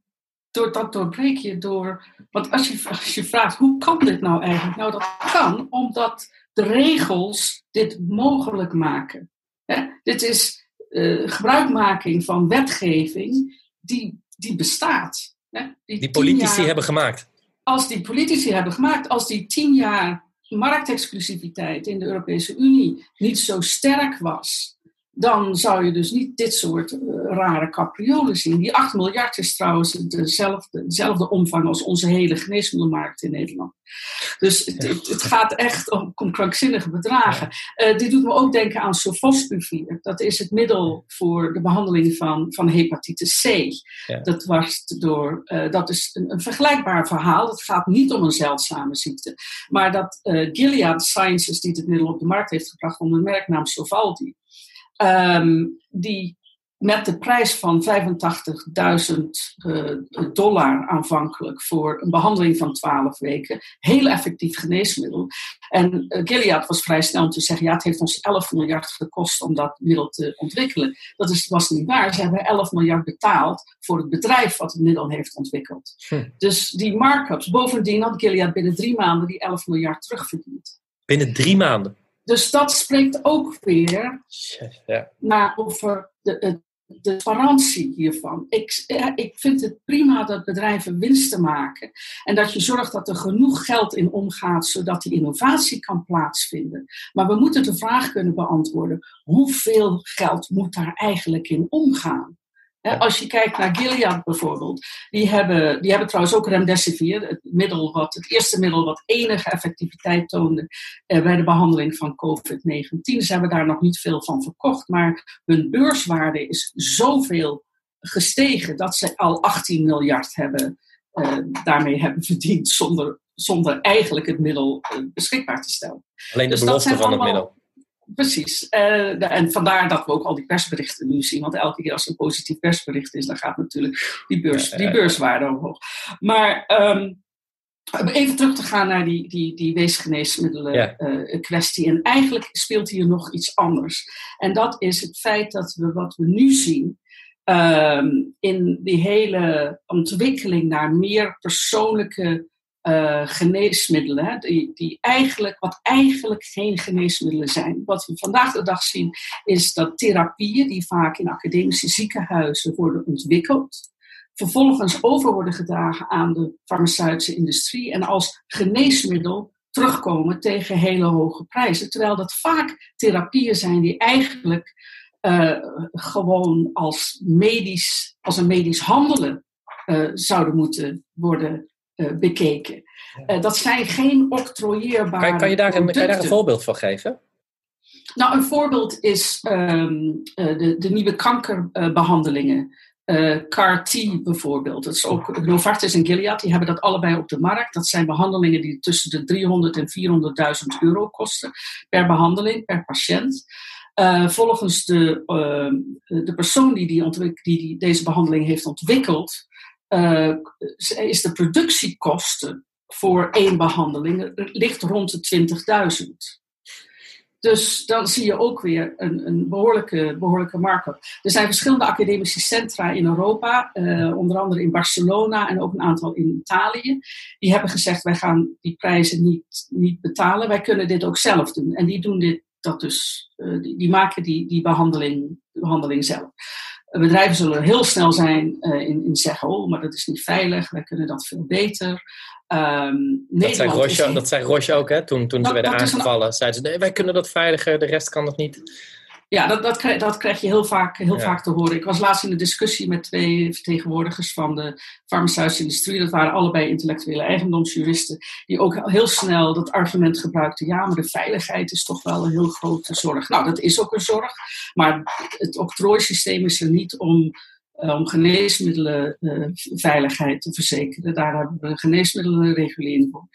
Door, dat doorbreek je door. Want als je, als je vraagt, hoe kan dit nou eigenlijk? Nou, dat kan omdat de regels dit mogelijk maken. Dit is uh, gebruikmaking van wetgeving die, die bestaat. Die, die politici hebben gemaakt. Als die politici hebben gemaakt, als die tien jaar marktexclusiviteit in de Europese Unie niet zo sterk was, dan zou je dus niet dit soort uh, rare capriolen zien. Die 8 miljard is trouwens dezelfde, dezelfde omvang als onze hele geneesmiddelmarkt in Nederland. Dus het, het, gaat echt om, om krankzinnige bedragen. Uh, dit doet me ook denken aan sofosbuvir. Dat is het middel voor de behandeling van, van hepatitis C. Ja. Dat, was door, uh, dat is een, een, vergelijkbaar verhaal. Het gaat niet om een zeldzame ziekte. Maar dat Gilead Sciences, die het middel op de markt heeft gebracht onder de merknaam Sovaldi um, die met de prijs van 85.000 uh, dollar aanvankelijk voor een behandeling van 12 weken, heel effectief geneesmiddel. En uh, Gilead was vrij snel om te zeggen: ja, het heeft ons 11 miljard gekost om dat middel te ontwikkelen. Dat is, was niet waar. Ze hebben 11 miljard betaald voor het bedrijf wat het middel heeft ontwikkeld. Hm. Dus die markups. Bovendien had Gilead binnen drie maanden die 11 miljard terugverdiend. Binnen drie maanden? Dus dat spreekt ook weer ja. naar over de, de transparantie hiervan. Ik, ik vind het prima dat bedrijven winsten maken en dat je zorgt dat er genoeg geld in omgaat zodat die innovatie kan plaatsvinden. Maar we moeten de vraag kunnen beantwoorden: hoeveel geld moet daar eigenlijk in omgaan? Als je kijkt naar Gilead bijvoorbeeld, die hebben, die hebben trouwens ook remdesivir, het, middel wat, het eerste middel wat enige effectiviteit toonde eh, bij de behandeling van COVID-19. Ze hebben daar nog niet veel van verkocht, maar hun beurswaarde is zoveel gestegen dat ze al 18 miljard hebben, eh, daarmee hebben verdiend zonder zonder eigenlijk het middel beschikbaar te stellen. Alleen de dus belofte van het middel. Precies. Uh, en vandaar dat we ook al die persberichten nu zien. Want elke keer als er een positief persbericht is, dan gaat natuurlijk die, beurs, die beurswaarde omhoog. Maar um, even terug te gaan naar die, die, die weesgeneesmiddelen uh, kwestie. En eigenlijk speelt hier nog iets anders. En dat is het feit dat we wat we nu zien. Um, in die hele ontwikkeling naar meer persoonlijke uh, geneesmiddelen, die, die eigenlijk, wat eigenlijk geen geneesmiddelen zijn. Wat we vandaag de dag zien, is dat therapieën die vaak in academische ziekenhuizen worden ontwikkeld, vervolgens over worden gedragen aan de farmaceutische industrie en als geneesmiddel terugkomen tegen hele hoge prijzen. Terwijl dat vaak therapieën zijn die eigenlijk uh, gewoon als, medisch, als een medisch handelen uh, zouden moeten worden bekeken. Uh, dat zijn geen octrooieerbare. Kan, kan, je daar een, kan je daar een voorbeeld van geven? Nou, een voorbeeld is um, de, de, nieuwe kankerbehandelingen. CAR-T bijvoorbeeld. Dat is ook Novartis en Gilead, die hebben dat allebei op de markt. Dat zijn behandelingen die tussen de 300 en 400.000 euro kosten per behandeling, per patiënt. Uh, volgens de, uh, de persoon die, die, die, die, deze behandeling heeft ontwikkeld, uh, is de productiekosten voor één behandeling ligt rond de 20.000. Dus dan zie je ook weer een, een behoorlijke, behoorlijke markup. Er zijn verschillende academische centra in Europa, uh, onder andere in Barcelona en ook een aantal in Italië. Die hebben gezegd: wij gaan die prijzen niet, niet betalen, wij kunnen dit ook zelf doen. En die doen dit dat dus, die, die, maken die, die behandeling, behandeling zelf. Bedrijven zullen heel snel zijn uh, in, in zeggen, oh, maar dat is niet veilig, wij kunnen dat veel beter. Um, dat, zei Roche, dat zei Roche ook, hè? toen, toen ze werden aangevallen. Zeiden ze, nee, wij kunnen dat veiliger, de rest kan dat niet. Ja, dat, dat, krijg, dat krijg je heel, vaak, heel vaak te horen. Ik was laatst in een discussie met twee vertegenwoordigers van de farmaceutische industrie. Dat waren allebei intellectuele eigendomsjuristen. Die ook heel snel dat argument gebruikten. Ja, maar de veiligheid is toch wel een heel grote zorg. Nou, dat is ook een zorg. Maar het octrooisysteem is er niet om om geneesmiddelenveiligheid uh, te verzekeren. Daar hebben we geneesmiddelenregulering voor.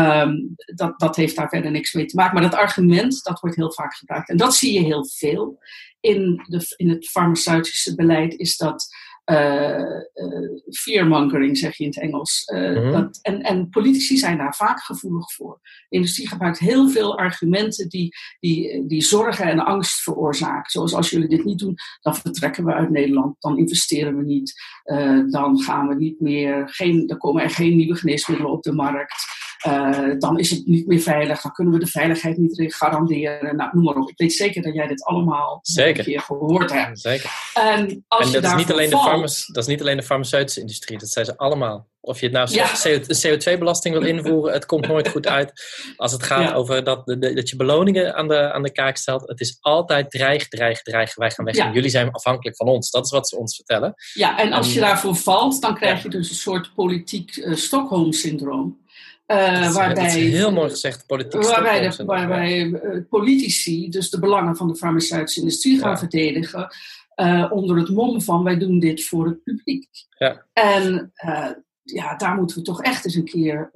Um, dat, dat heeft daar verder niks mee te maken. Maar dat argument, dat wordt heel vaak gebruikt. En dat zie je heel veel in, de, in het farmaceutische beleid, is dat fearmongering, zeg je in het Engels. Uh, dat, en, en politici zijn daar vaak gevoelig voor. De industrie gebruikt heel veel argumenten die, die, die zorgen en angst veroorzaken. Zoals als jullie dit niet doen, dan vertrekken we uit Nederland, dan investeren we niet, dan gaan we niet meer, geen, dan komen er geen nieuwe geneesmiddelen op de markt. Uh, dan is het niet meer veilig, dan kunnen we de veiligheid niet garanderen. Nou, noem maar op. Ik weet zeker dat jij dit allemaal zeker. een keer gehoord hebt. Zeker. En, als en dat, is niet alleen de dat is niet alleen de farmaceutische industrie, dat zijn ze allemaal. Of je het nou CO2-belasting wil invoeren, het komt nooit goed uit. Als het gaat over dat, dat je beloningen aan de, aan de kaak stelt, het is altijd dreig, dreig, dreig. Wij gaan weg en jullie zijn afhankelijk van ons. Dat is wat ze ons vertellen. Ja, en als je daarvoor valt, dan krijg je dus een soort politiek uh, Stockholm-syndroom. Uh, waarbij, heel mooi gezegd, politiek. Waarbij, de, waarbij uh, politici dus de belangen van de farmaceutische industrie gaan verdedigen. Uh, onder het mom van wij doen dit voor het publiek. Ja. En ja, daar moeten we toch echt eens een keer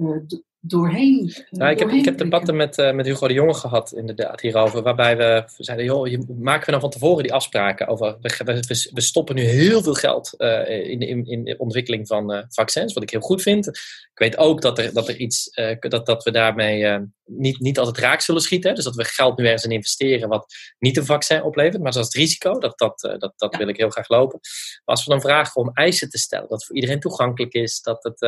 doorheen. Nou, ik, heb, ik heb debatten met, uh, met Hugo de Jonge gehad, inderdaad, hierover. Waarbij we zeiden: joh, je, maken we nou van tevoren die afspraken over. We, we, stoppen nu heel veel geld uh, in, in, in de ontwikkeling van uh, vaccins, wat ik heel goed vind. Ik weet ook dat, er, dat, er iets, dat, dat we daarmee niet, niet altijd raak zullen schieten. Dus dat we geld nu ergens in investeren wat niet een vaccin oplevert. Maar dat is het risico, dat, dat, dat, dat wil ik heel graag lopen. Maar als we dan vragen om eisen te stellen, dat voor iedereen toegankelijk is, dat, het,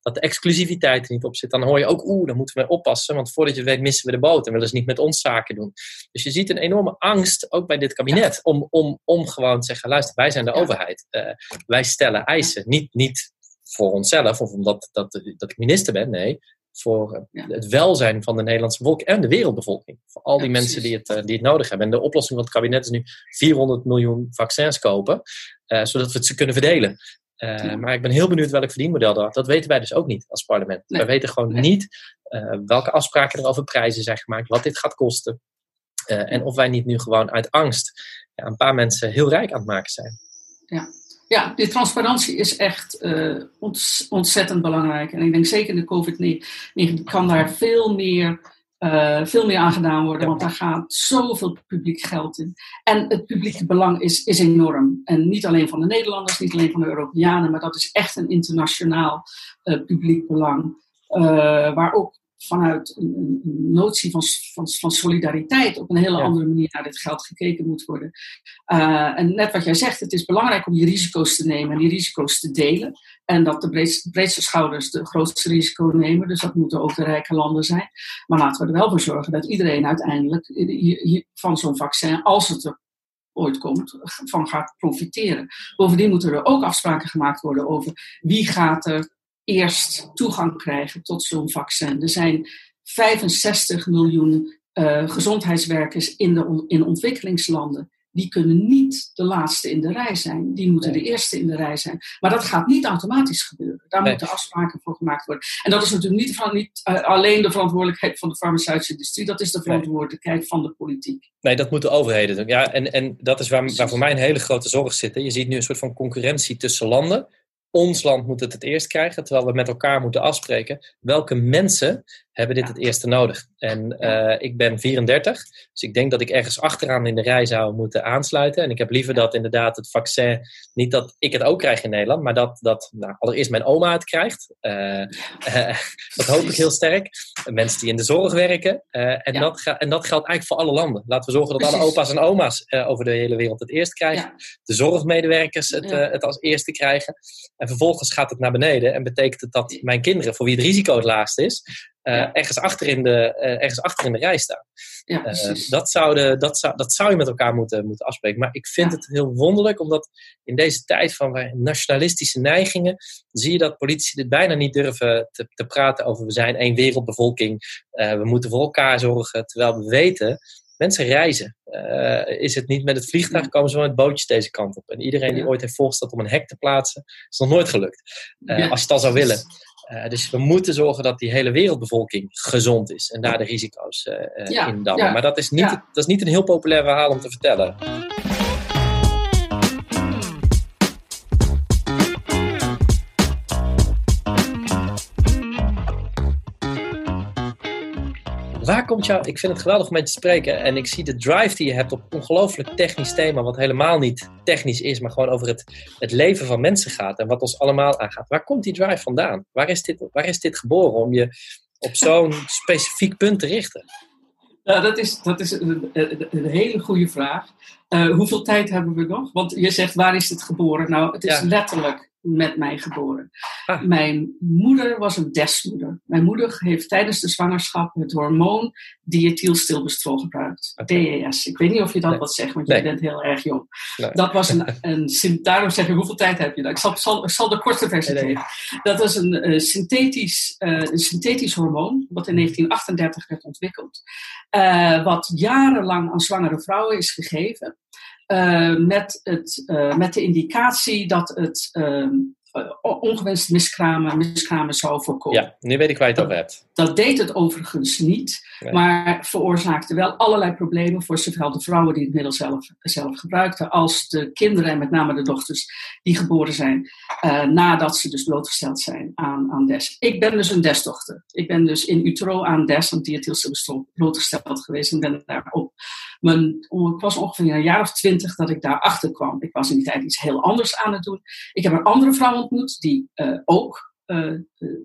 dat de exclusiviteit er niet op zit, dan hoor je ook, oeh, dan moeten we oppassen, want voordat je het weet missen we de boot en willen ze niet met ons zaken doen. Dus je ziet een enorme angst, ook bij dit kabinet, om, om, om gewoon te zeggen, luister, wij zijn de overheid. Uh, wij stellen eisen, niet, niet voor onszelf of omdat dat, dat ik minister ben, nee, voor het welzijn van de Nederlandse bevolking en de wereldbevolking. Voor al die mensen die het, uh, die het nodig hebben. En de oplossing van het kabinet is nu 400 miljoen vaccins kopen, uh, zodat we het ze kunnen verdelen. Uh, maar ik ben heel benieuwd welk verdienmodel dat. Dat weten wij dus ook niet als parlement. Nee. Wij weten gewoon niet uh, welke afspraken er over prijzen zijn gemaakt, wat dit gaat kosten. Uh, en of wij niet nu gewoon uit angst ja, een paar mensen heel rijk aan het maken zijn. Ja, Ja, die transparantie is echt ontzettend belangrijk. En ik denk zeker in de COVID-19 kan daar veel meer uh, veel meer aan gedaan worden, want daar gaat zoveel publiek geld in. En het publieke belang is, is enorm. En niet alleen van de Nederlanders, niet alleen van de Europeanen, maar dat is echt een internationaal uh, publiek belang. Uh, waar ook vanuit een, een notie van, van, van, solidariteit op een hele andere manier naar dit geld gekeken moet worden. Uh, en net wat jij zegt, het is belangrijk om die risico's te nemen en die risico's te delen. En dat de breedste, breedste schouders de grootste risico nemen. Dus dat moeten ook de rijke landen zijn. Maar laten we er wel voor zorgen dat iedereen uiteindelijk van zo'n vaccin, als het er ooit komt, van gaat profiteren. Bovendien moeten er ook afspraken gemaakt worden over wie gaat er eerst toegang krijgen tot zo'n vaccin. Er zijn 65 miljoen uh, gezondheidswerkers in, de in ontwikkelingslanden. Die kunnen niet de laatste in de rij zijn. Die moeten de eerste in de rij zijn. Maar dat gaat niet automatisch gebeuren. Daar moeten afspraken voor gemaakt worden. En dat is natuurlijk niet, van, niet uh, alleen de verantwoordelijkheid van de farmaceutische industrie. Dat is de verantwoordelijkheid van de politiek. Nee, dat moeten overheden doen. Ja, en, en dat is waar, waar voor mij een hele grote zorg zit. Je ziet nu een soort van concurrentie tussen landen ons land moet het het eerst krijgen, terwijl we met elkaar moeten afspreken welke mensen hebben dit het eerste nodig. En uh, ik ben 34, dus ik denk dat ik ergens achteraan in de rij zou moeten aansluiten. En ik heb liever dat inderdaad het vaccin, niet dat ik het ook krijg in Nederland, maar dat, dat nou, allereerst mijn oma het krijgt. Uh, uh, dat hoop ik heel sterk. Mensen die in de zorg werken. en, ja. dat en dat geldt eigenlijk voor alle landen. Laten we zorgen dat alle opa's en oma's over de hele wereld het eerst krijgen. Ja. De zorgmedewerkers het, het als eerste krijgen. En vervolgens gaat het naar beneden en betekent het dat mijn kinderen, voor wie het risico het laagst is, uh, ergens, achter in de, uh, ergens achter in de rij staan. Ja, uh, dat, zou dat, zou, dat zou je met elkaar moeten, moeten afspreken. Maar ik vind het heel wonderlijk, omdat in deze tijd van nationalistische neigingen zie je dat politici dit bijna niet durven te, te praten over we zijn één wereldbevolking, we moeten voor elkaar zorgen, terwijl we weten mensen reizen. Uh, is het niet met het vliegtuig, komen ze met bootjes deze kant op. En iedereen die ooit heeft voorgesteld om een hek te plaatsen, is nog nooit gelukt. Uh, ja. Als je het al zou willen. Uh, dus we moeten zorgen dat die hele wereldbevolking gezond is en daar de risico's in dammen. Maar dat is, niet, dat is niet een heel populair verhaal om te vertellen. Waar komt jou, ik vind het geweldig om met je te spreken en ik zie de drive die je hebt op een ongelooflijk technisch thema, wat helemaal niet technisch is, maar gewoon over het, het leven van mensen gaat en wat ons allemaal aangaat. Waar komt die drive vandaan? Waar is dit, waar is dit geboren om je op zo'n specifiek punt te richten? Nou, dat is, dat is een, een hele goede vraag. Uh, hoeveel tijd hebben we nog? Want je zegt, waar is het geboren? Nou, het is ja. letterlijk met mij geboren. Ah. Mijn moeder was een desmoeder. Mijn moeder heeft tijdens de zwangerschap het hormoon diethylstilbestrol gebruikt. Okay. DES. Ik weet niet of je dat nee. wat zegt, want nee. je bent heel erg jong. Nee. Dat was een, een, daarom zeg je, hoeveel tijd heb je dan? Ik zal, zal, ik zal de korte versie geven. Dat was een, uh, synthetisch, uh, een synthetisch hormoon, wat in 1938 werd ontwikkeld. Uh, wat jarenlang aan zwangere vrouwen is gegeven. Uh, met, het, uh, met de indicatie dat het uh, ongewenste miskramen, miskramen zou voorkomen. Ja, nu weet ik waar je het over hebt. Dat deed het overigens niet, nee. maar veroorzaakte wel allerlei problemen voor zowel de vrouwen die het middel zelf, zelf gebruikten, als de kinderen en met name de dochters die geboren zijn nadat ze dus blootgesteld zijn aan, aan DES. Ik ben dus een DES-dochter. Ik ben dus in utero aan DES, aan diethylstilbestrol, blootgesteld geweest en ben daarop mijn, ik was ongeveer een jaar of twintig dat ik daarachter kwam. Ik was in die tijd iets heel anders aan het doen. Ik heb een andere vrouw ontmoet die uh, ook, uh, uh,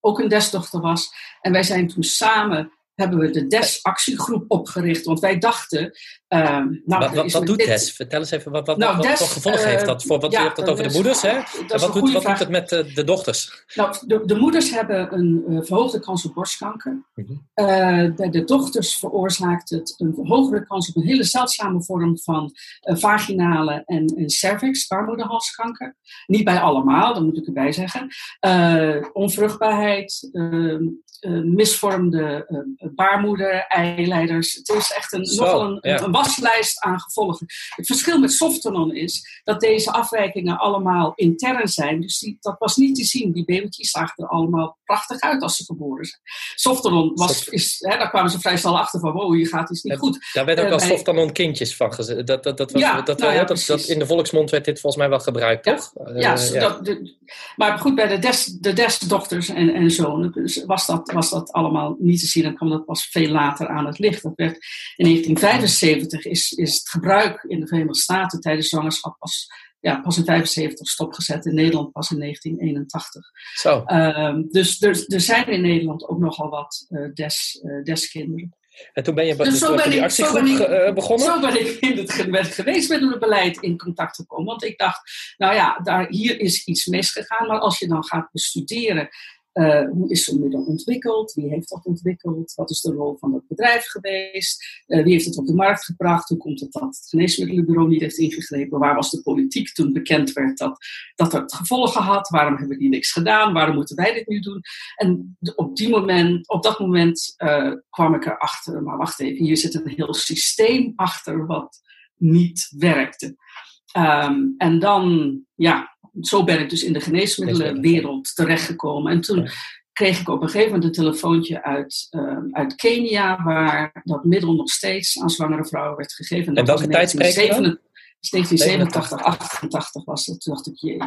ook een desdochter was. En wij zijn toen samen hebben we de DES-actiegroep opgericht. Want wij dachten... Uh, nou, wat wat, wat doet dit... DES? Vertel eens even, wat, wat, nou, wat, wat gevolg uh, heeft dat? Voor, wat, ja, je hebt het over de moeders, hè? En wat, doet, wat doet het met uh, de dochters? Nou, de, de moeders hebben een uh, verhoogde kans op borstkanker. Mm -hmm. bij de dochters veroorzaakt het een hogere kans op een hele zeldzame vorm van vaginale en, en cervix, baarmoederhalskanker. Niet bij allemaal, dat moet ik erbij zeggen. onvruchtbaarheid, ehm, misvormde baarmoeder, eileiders. Het is echt een, nogal een, een, waslijst aan gevolgen. Het verschil met Softenon is dat deze afwijkingen allemaal intern zijn. Dus die, dat was niet te zien. Die babytjes zagen er allemaal prachtig uit als ze geboren zijn. Softenon was, is, hè, daar kwamen ze vrij snel achter van, wow, hier gaat iets niet goed. Daar werd ook uh, als Softenon kindjes van gezet. Dat, dat, dat, was, ja, dat, nou ja, dat, dat, in de volksmond werd dit volgens mij wel gebruikt, toch? Ja, uh, dat, de, maar goed, bij de, des, de desdochters en, en zonen dus was, dat, was dat allemaal niet te zien. Dan kwam dat pas veel later aan het licht. Dat werd, in 1975 is, is het gebruik in de Verenigde Staten tijdens zwangerschap pas, ja, pas in 75 stopgezet. In Nederland pas in 1981. Zo. Uh, dus er, er zijn in Nederland ook nogal wat uh, des, uh, deskinderen. En toen ben je dus ben die actiegroep ik, uh, begonnen? Zo ben ik in het geneesmiddelenbeleid in contact gekomen. Want ik dacht, nou ja, daar, hier is iets misgegaan. Maar als je dan gaat bestuderen uh, hoe is zo'n middel ontwikkeld? Wie heeft dat ontwikkeld? Wat is de rol van het bedrijf geweest? Uh, wie heeft het op de markt gebracht? Hoe komt het dat het geneesmiddelenbureau niet heeft ingegrepen? Waar was de politiek toen bekend werd dat, dat het gevolgen had? Waarom hebben die niks gedaan? Waarom moeten wij dit nu doen? En op, die moment, op dat moment uh, kwam ik erachter, maar wacht even, hier zit een heel systeem achter wat niet werkte. Um, en dan, ja, zo ben ik dus in de geneesmiddelenwereld terechtgekomen. En toen kreeg ik op een gegeven moment een telefoontje uit, uh, uit Kenia, waar dat middel nog steeds aan zwangere vrouwen werd gegeven. En, en welke tijd spreek 1987, 88 was dat. Toen dacht ik, jee.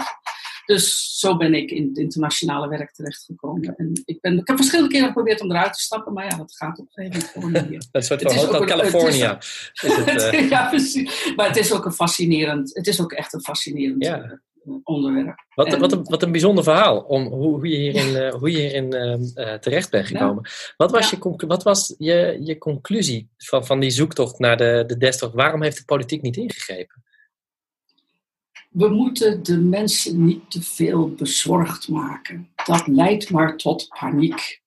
Dus zo ben ik in het internationale werk terechtgekomen. En ik, ben, ik heb verschillende keren geprobeerd om eruit te stappen, maar ja, dat gaat op een gegeven moment dat soort van Hotel California. Eh. ja, precies. Maar het is ook een fascinerend, het is ook echt een fascinerend ja. Eh, onderwerp. Wat, wat, een, wat een bijzonder verhaal om hoe, hoe je hierin, uh, hoe je hierin uh, terecht bent gekomen. Wat was, je, wat was je, je conclusie van, van die zoektocht naar de, de desktop? Waarom heeft de politiek niet ingegrepen? We moeten de mensen niet te veel bezorgd maken. Dat leidt maar tot paniek.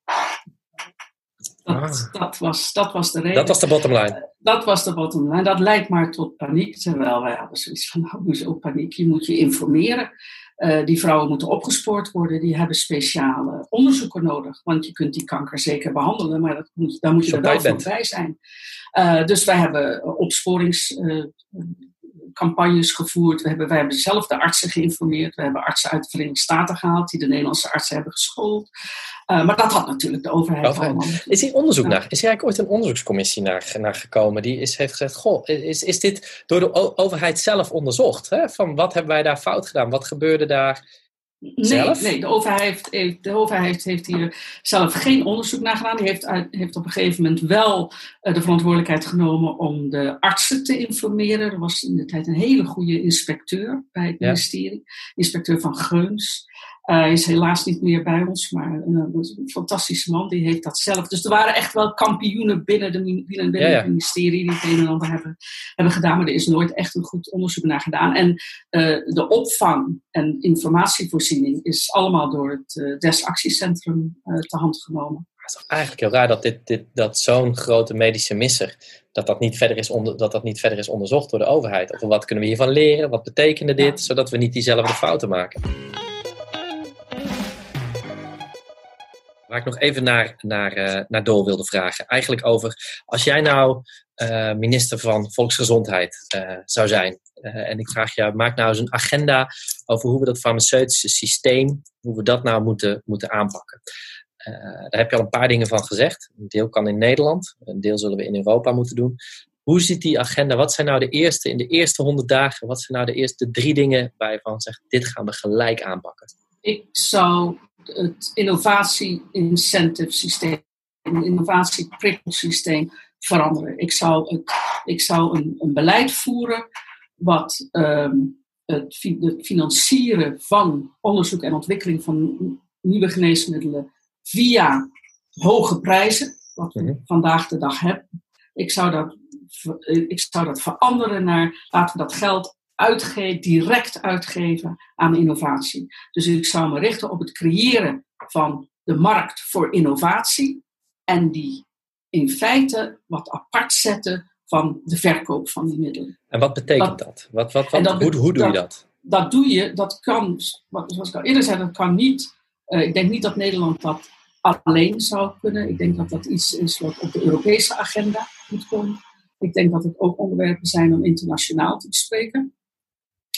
Dat, ah. dat, was, dat was de reden. Dat was de bottomline. Dat was de bottomline. Dat leidt maar tot paniek. Terwijl wij hadden zoiets van, nou, hoezo paniek? Je moet je informeren. Uh, die vrouwen moeten opgespoord worden. Die hebben speciale onderzoeken nodig. Want je kunt die kanker zeker behandelen, maar dat moet, daar moet je er wel bij zijn. Uh, dus wij hebben uh, gevoerd. We hebben, wij hebben zelf de artsen geïnformeerd. We hebben artsen uit de Verenigde Staten gehaald die de Nederlandse artsen hebben geschoold. Uh, maar dat had natuurlijk de overheid, allemaal. Is hier onderzoek naar? Is er eigenlijk ooit een onderzoekscommissie naar, naar gekomen die is, heeft gezegd: Goh, is, is dit door de overheid zelf onderzocht? Hè? Van wat hebben wij daar fout gedaan? Wat gebeurde daar? Nee, nee de, overheid heeft, de overheid heeft hier zelf geen onderzoek naar gedaan. Die heeft, heeft op een gegeven moment wel uh, de verantwoordelijkheid genomen om de artsen te informeren. Er was in de tijd een hele goede inspecteur bij het ja. ministerie, inspecteur van Geuns. Uh, hij is helaas niet meer bij ons, maar uh, een fantastische man, die heeft dat zelf. Dus er waren echt wel kampioenen binnen, de, binnen, binnen ja, ja. het ministerie die het een en ander hebben, hebben gedaan, maar er is nooit echt een goed onderzoek naar gedaan. En uh, de opvang en informatievoorziening is allemaal door het DES-actiecentrum te hand genomen. Het is eigenlijk heel raar dat, dit, dit, dat zo'n grote medische misser, dat dat, niet verder is onder, dat dat niet verder is onderzocht door de overheid. Of wat kunnen we hiervan leren? Wat betekende dit? Zodat we niet diezelfde fouten maken. Waar ik nog even naar, naar, uh, naar door wilde vragen. Eigenlijk over, als jij nou uh, minister van Volksgezondheid uh, zou zijn. en ik vraag je, maak nou eens een agenda over hoe we dat farmaceutische systeem, hoe we dat nou moeten, moeten aanpakken. daar heb je al een paar dingen van gezegd. Een deel kan in Nederland, een deel zullen we in Europa moeten doen. Hoe ziet die agenda? Wat zijn nou de eerste, in de eerste honderd dagen, wat zijn nou de eerste drie dingen waar je van zegt, dit gaan we gelijk aanpakken? Ik zou het innovatie-incentive systeem, het innovatie-prikkelsysteem veranderen. Ik zou, het, ik zou een, een beleid voeren wat um, het, het, financieren van onderzoek en ontwikkeling van nieuwe geneesmiddelen via hoge prijzen, wat we mm vandaag de dag hebben. Ik zou dat, ik zou dat veranderen naar laten we dat geld uitge direct uitgeven aan innovatie. Dus ik zou me richten op het creëren van de markt voor innovatie en die in feite wat apart zetten van de verkoop van die middelen. En wat betekent dat? Wat, wat, wat, hoe, hoe doe je dat? Dat doe je, dat kan, zoals ik al eerder zei, dat kan niet. Uh, ik denk niet dat Nederland dat alleen zou kunnen. Ik denk dat dat iets is wat op de Europese agenda moet komen. Ik denk dat het ook onderwerpen zijn om internationaal te bespreken.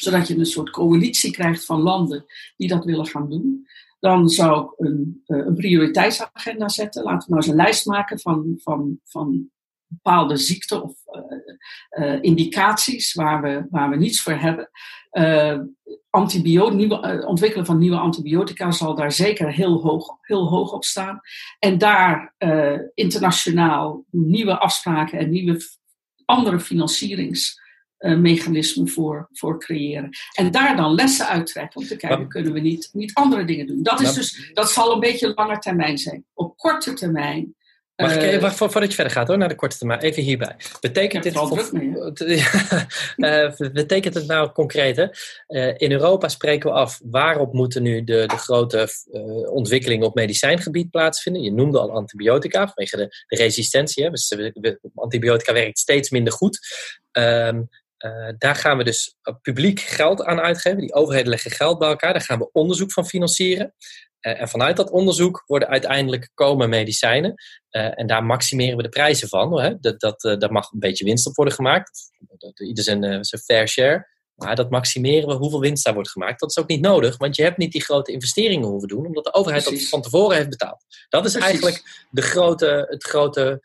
Zodat je een soort coalitie krijgt van landen die dat willen gaan doen. Dan zou ik een, eh, een prioriteitsagenda zetten. Laten we nou eens een lijst maken van, van, van bepaalde ziekten of uh, indicaties waar we, waar we niets voor hebben. Uh, nieuwe, ontwikkelen van nieuwe antibiotica zal daar zeker heel hoog, heel hoog op staan. En daar internationaal nieuwe afspraken en nieuwe andere financieringsmechanismen voor, voor creëren. En daar dan lessen uittrekken om te kijken, kunnen we niet, niet andere dingen doen. Dat, is dus, dat zal een beetje langer termijn zijn. Op korte termijn Mag ik, uh, voordat je verder gaat hoor, naar de korte termijn, even hierbij. Betekent dit, uh, betekent het nou concreet? Hè? Uh, in Europa spreken we af waarop moeten nu de, de grote ontwikkelingen op medicijngebied plaatsvinden. Je noemde al antibiotica vanwege de, de resistentie. Hè? Dus, antibiotica werkt steeds minder goed. Um, daar gaan we dus publiek geld aan uitgeven. Die overheden leggen geld bij elkaar. Daar gaan we onderzoek van financieren. Uh, en vanuit dat onderzoek worden uiteindelijk komen medicijnen. Uh, en daar maximeren we de prijzen van. Hè? Dat, dat, daar mag een beetje winst op worden gemaakt. Ieder zijn, zijn fair share. Maar dat maximeren we hoeveel winst daar wordt gemaakt. Dat is ook niet nodig, want je hebt niet die grote investeringen hoeven doen, omdat de overheid Precies. dat van tevoren heeft betaald. Dat is Precies. eigenlijk de grote, het grote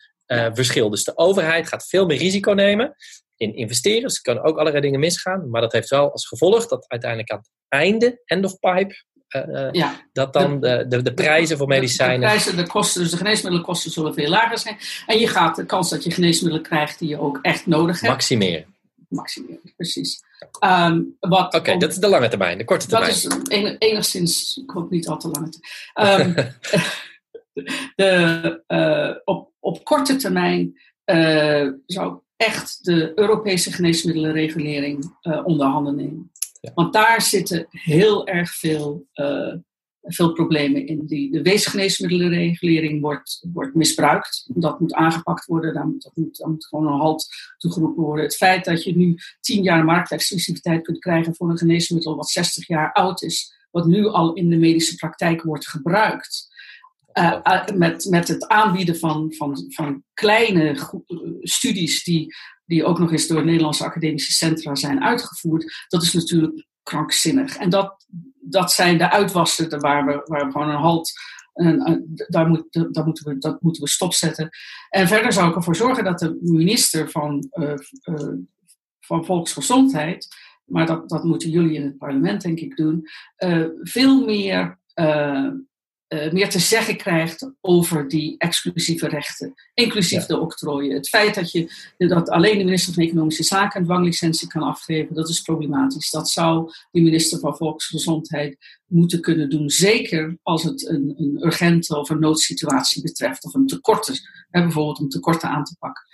verschil. Dus de overheid gaat veel meer risico nemen in investeren. Dus er kunnen ook allerlei dingen misgaan. Maar dat heeft wel als gevolg dat uiteindelijk aan het einde, end of pipe, uh, ja. dat dan de, de, de prijzen voor medicijnen. De, prijzen, de kosten, dus de geneesmiddelenkosten zullen veel lager zijn. En je gaat de kans dat je geneesmiddelen krijgt die je ook echt nodig hebt. Maximeren. Maximeren, precies. Um, Oké, okay, dat is de lange termijn, de korte termijn. Dat is enigszins, ik hoop niet al te lang. Um, de, uh, op, op korte termijn uh, zou echt de Europese geneesmiddelenregulering uh, onder handen nemen. Want daar zitten heel erg veel, uh, veel problemen in. Die, de weesgeneesmiddelenregulering wordt, wordt misbruikt. Dat moet aangepakt worden. Daar moet, dat moet, daar moet gewoon een halt toegeroepen worden. Het feit dat je nu tien jaar marktexclusiviteit kunt krijgen voor een geneesmiddel wat 60 jaar oud is, wat nu al in de medische praktijk wordt gebruikt. Uh, met, met het aanbieden van, van, van kleine studies die die ook nog eens door Nederlandse academische centra zijn uitgevoerd, dat is natuurlijk krankzinnig. En dat, dat zijn de uitwassen waar we, waar we gewoon een halt. En, daar, moet, daar moeten we, dat moeten we stopzetten. En verder zou ik ervoor zorgen dat de minister van, uh, van Volksgezondheid, maar dat, dat moeten jullie in het parlement denk ik doen, veel meer uh, meer te zeggen krijgt over die exclusieve rechten, inclusief de octrooien. Het feit dat, je, dat alleen de minister van Economische Zaken een dwanglicentie kan afgeven, dat is problematisch. Dat zou de minister van Volksgezondheid moeten kunnen doen, zeker als het een, een urgente of een noodsituatie betreft, of een tekort is, hè, bijvoorbeeld om tekorten aan te pakken.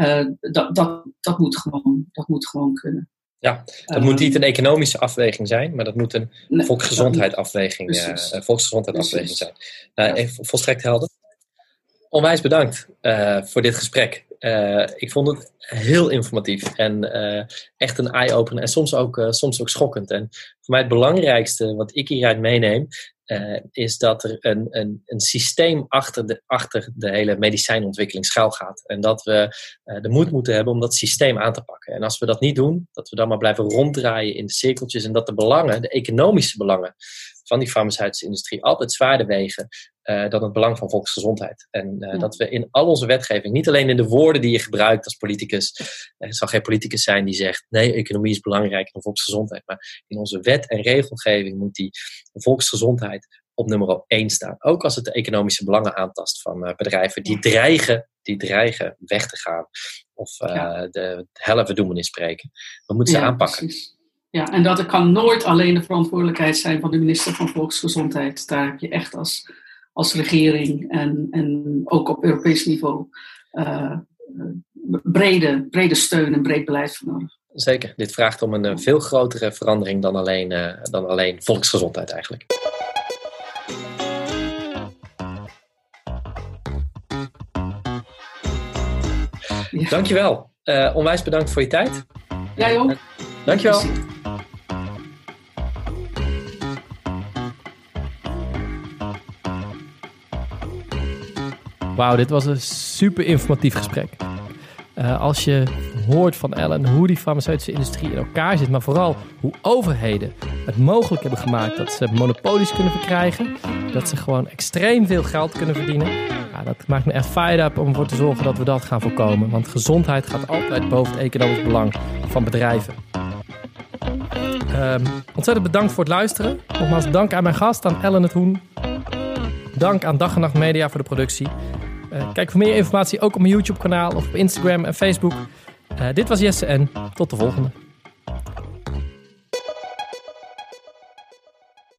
Uh, dat, dat, dat, moet gewoon, dat moet gewoon kunnen. Ja, dat moet niet een economische afweging zijn, maar dat moet een nee, volksgezondheidsafweging, uh, volksgezondheidsafweging zijn. Uh, ja. Volstrekt helder. Onwijs bedankt uh, voor dit gesprek. Ik vond het heel informatief en echt een eye-opener en soms ook, soms ook schokkend. En voor mij het belangrijkste wat ik hieruit meeneem, is dat er een, een, een systeem achter de, achter de hele medicijnontwikkeling schuil gaat. En dat we de moed moeten hebben om dat systeem aan te pakken. En als we dat niet doen, dat we dan maar blijven ronddraaien in de cirkeltjes en dat de belangen, de economische belangen, van die farmaceutische industrie altijd zwaarder wegen uh, dan het belang van volksgezondheid. En uh, ja. dat we in al onze wetgeving, niet alleen in de woorden die je gebruikt als politicus, er zal geen politicus zijn die zegt nee, economie is belangrijker dan volksgezondheid, maar in onze wet en regelgeving moet die volksgezondheid op nummer 1 staan. Ook als het de economische belangen aantast van uh, bedrijven die dreigen, die dreigen weg te gaan of ja. de helft spreken. We moeten ze aanpakken. Precies. Ja, en dat kan nooit alleen de verantwoordelijkheid zijn van de minister van Volksgezondheid. Daar heb je echt als, als regering en, en ook op Europees niveau uh, brede, brede steun en breed beleid voor nodig. Zeker. Dit vraagt om een uh, veel grotere verandering dan alleen, uh, dan alleen volksgezondheid eigenlijk. Ja. Dankjewel. onwijs bedankt voor je tijd. Jij ook. Dankjewel. Wauw, dit was een super informatief gesprek. Uh, als je hoort van Ellen hoe die farmaceutische industrie in elkaar zit, maar vooral hoe overheden het mogelijk hebben gemaakt dat ze monopolies kunnen verkrijgen, dat ze gewoon extreem veel geld kunnen verdienen, ja, dat maakt me echt fired up om ervoor te zorgen dat we dat gaan voorkomen. Want gezondheid gaat altijd boven het economisch belang van bedrijven. Um, ontzettend bedankt voor het luisteren. Nogmaals dank aan mijn gast, aan Ellen het Hoen. Dank aan Dag en Nacht Media voor de productie. Uh, kijk voor meer informatie ook op mijn YouTube kanaal of op Instagram en Facebook. Uh, dit was Jesse en tot de volgende.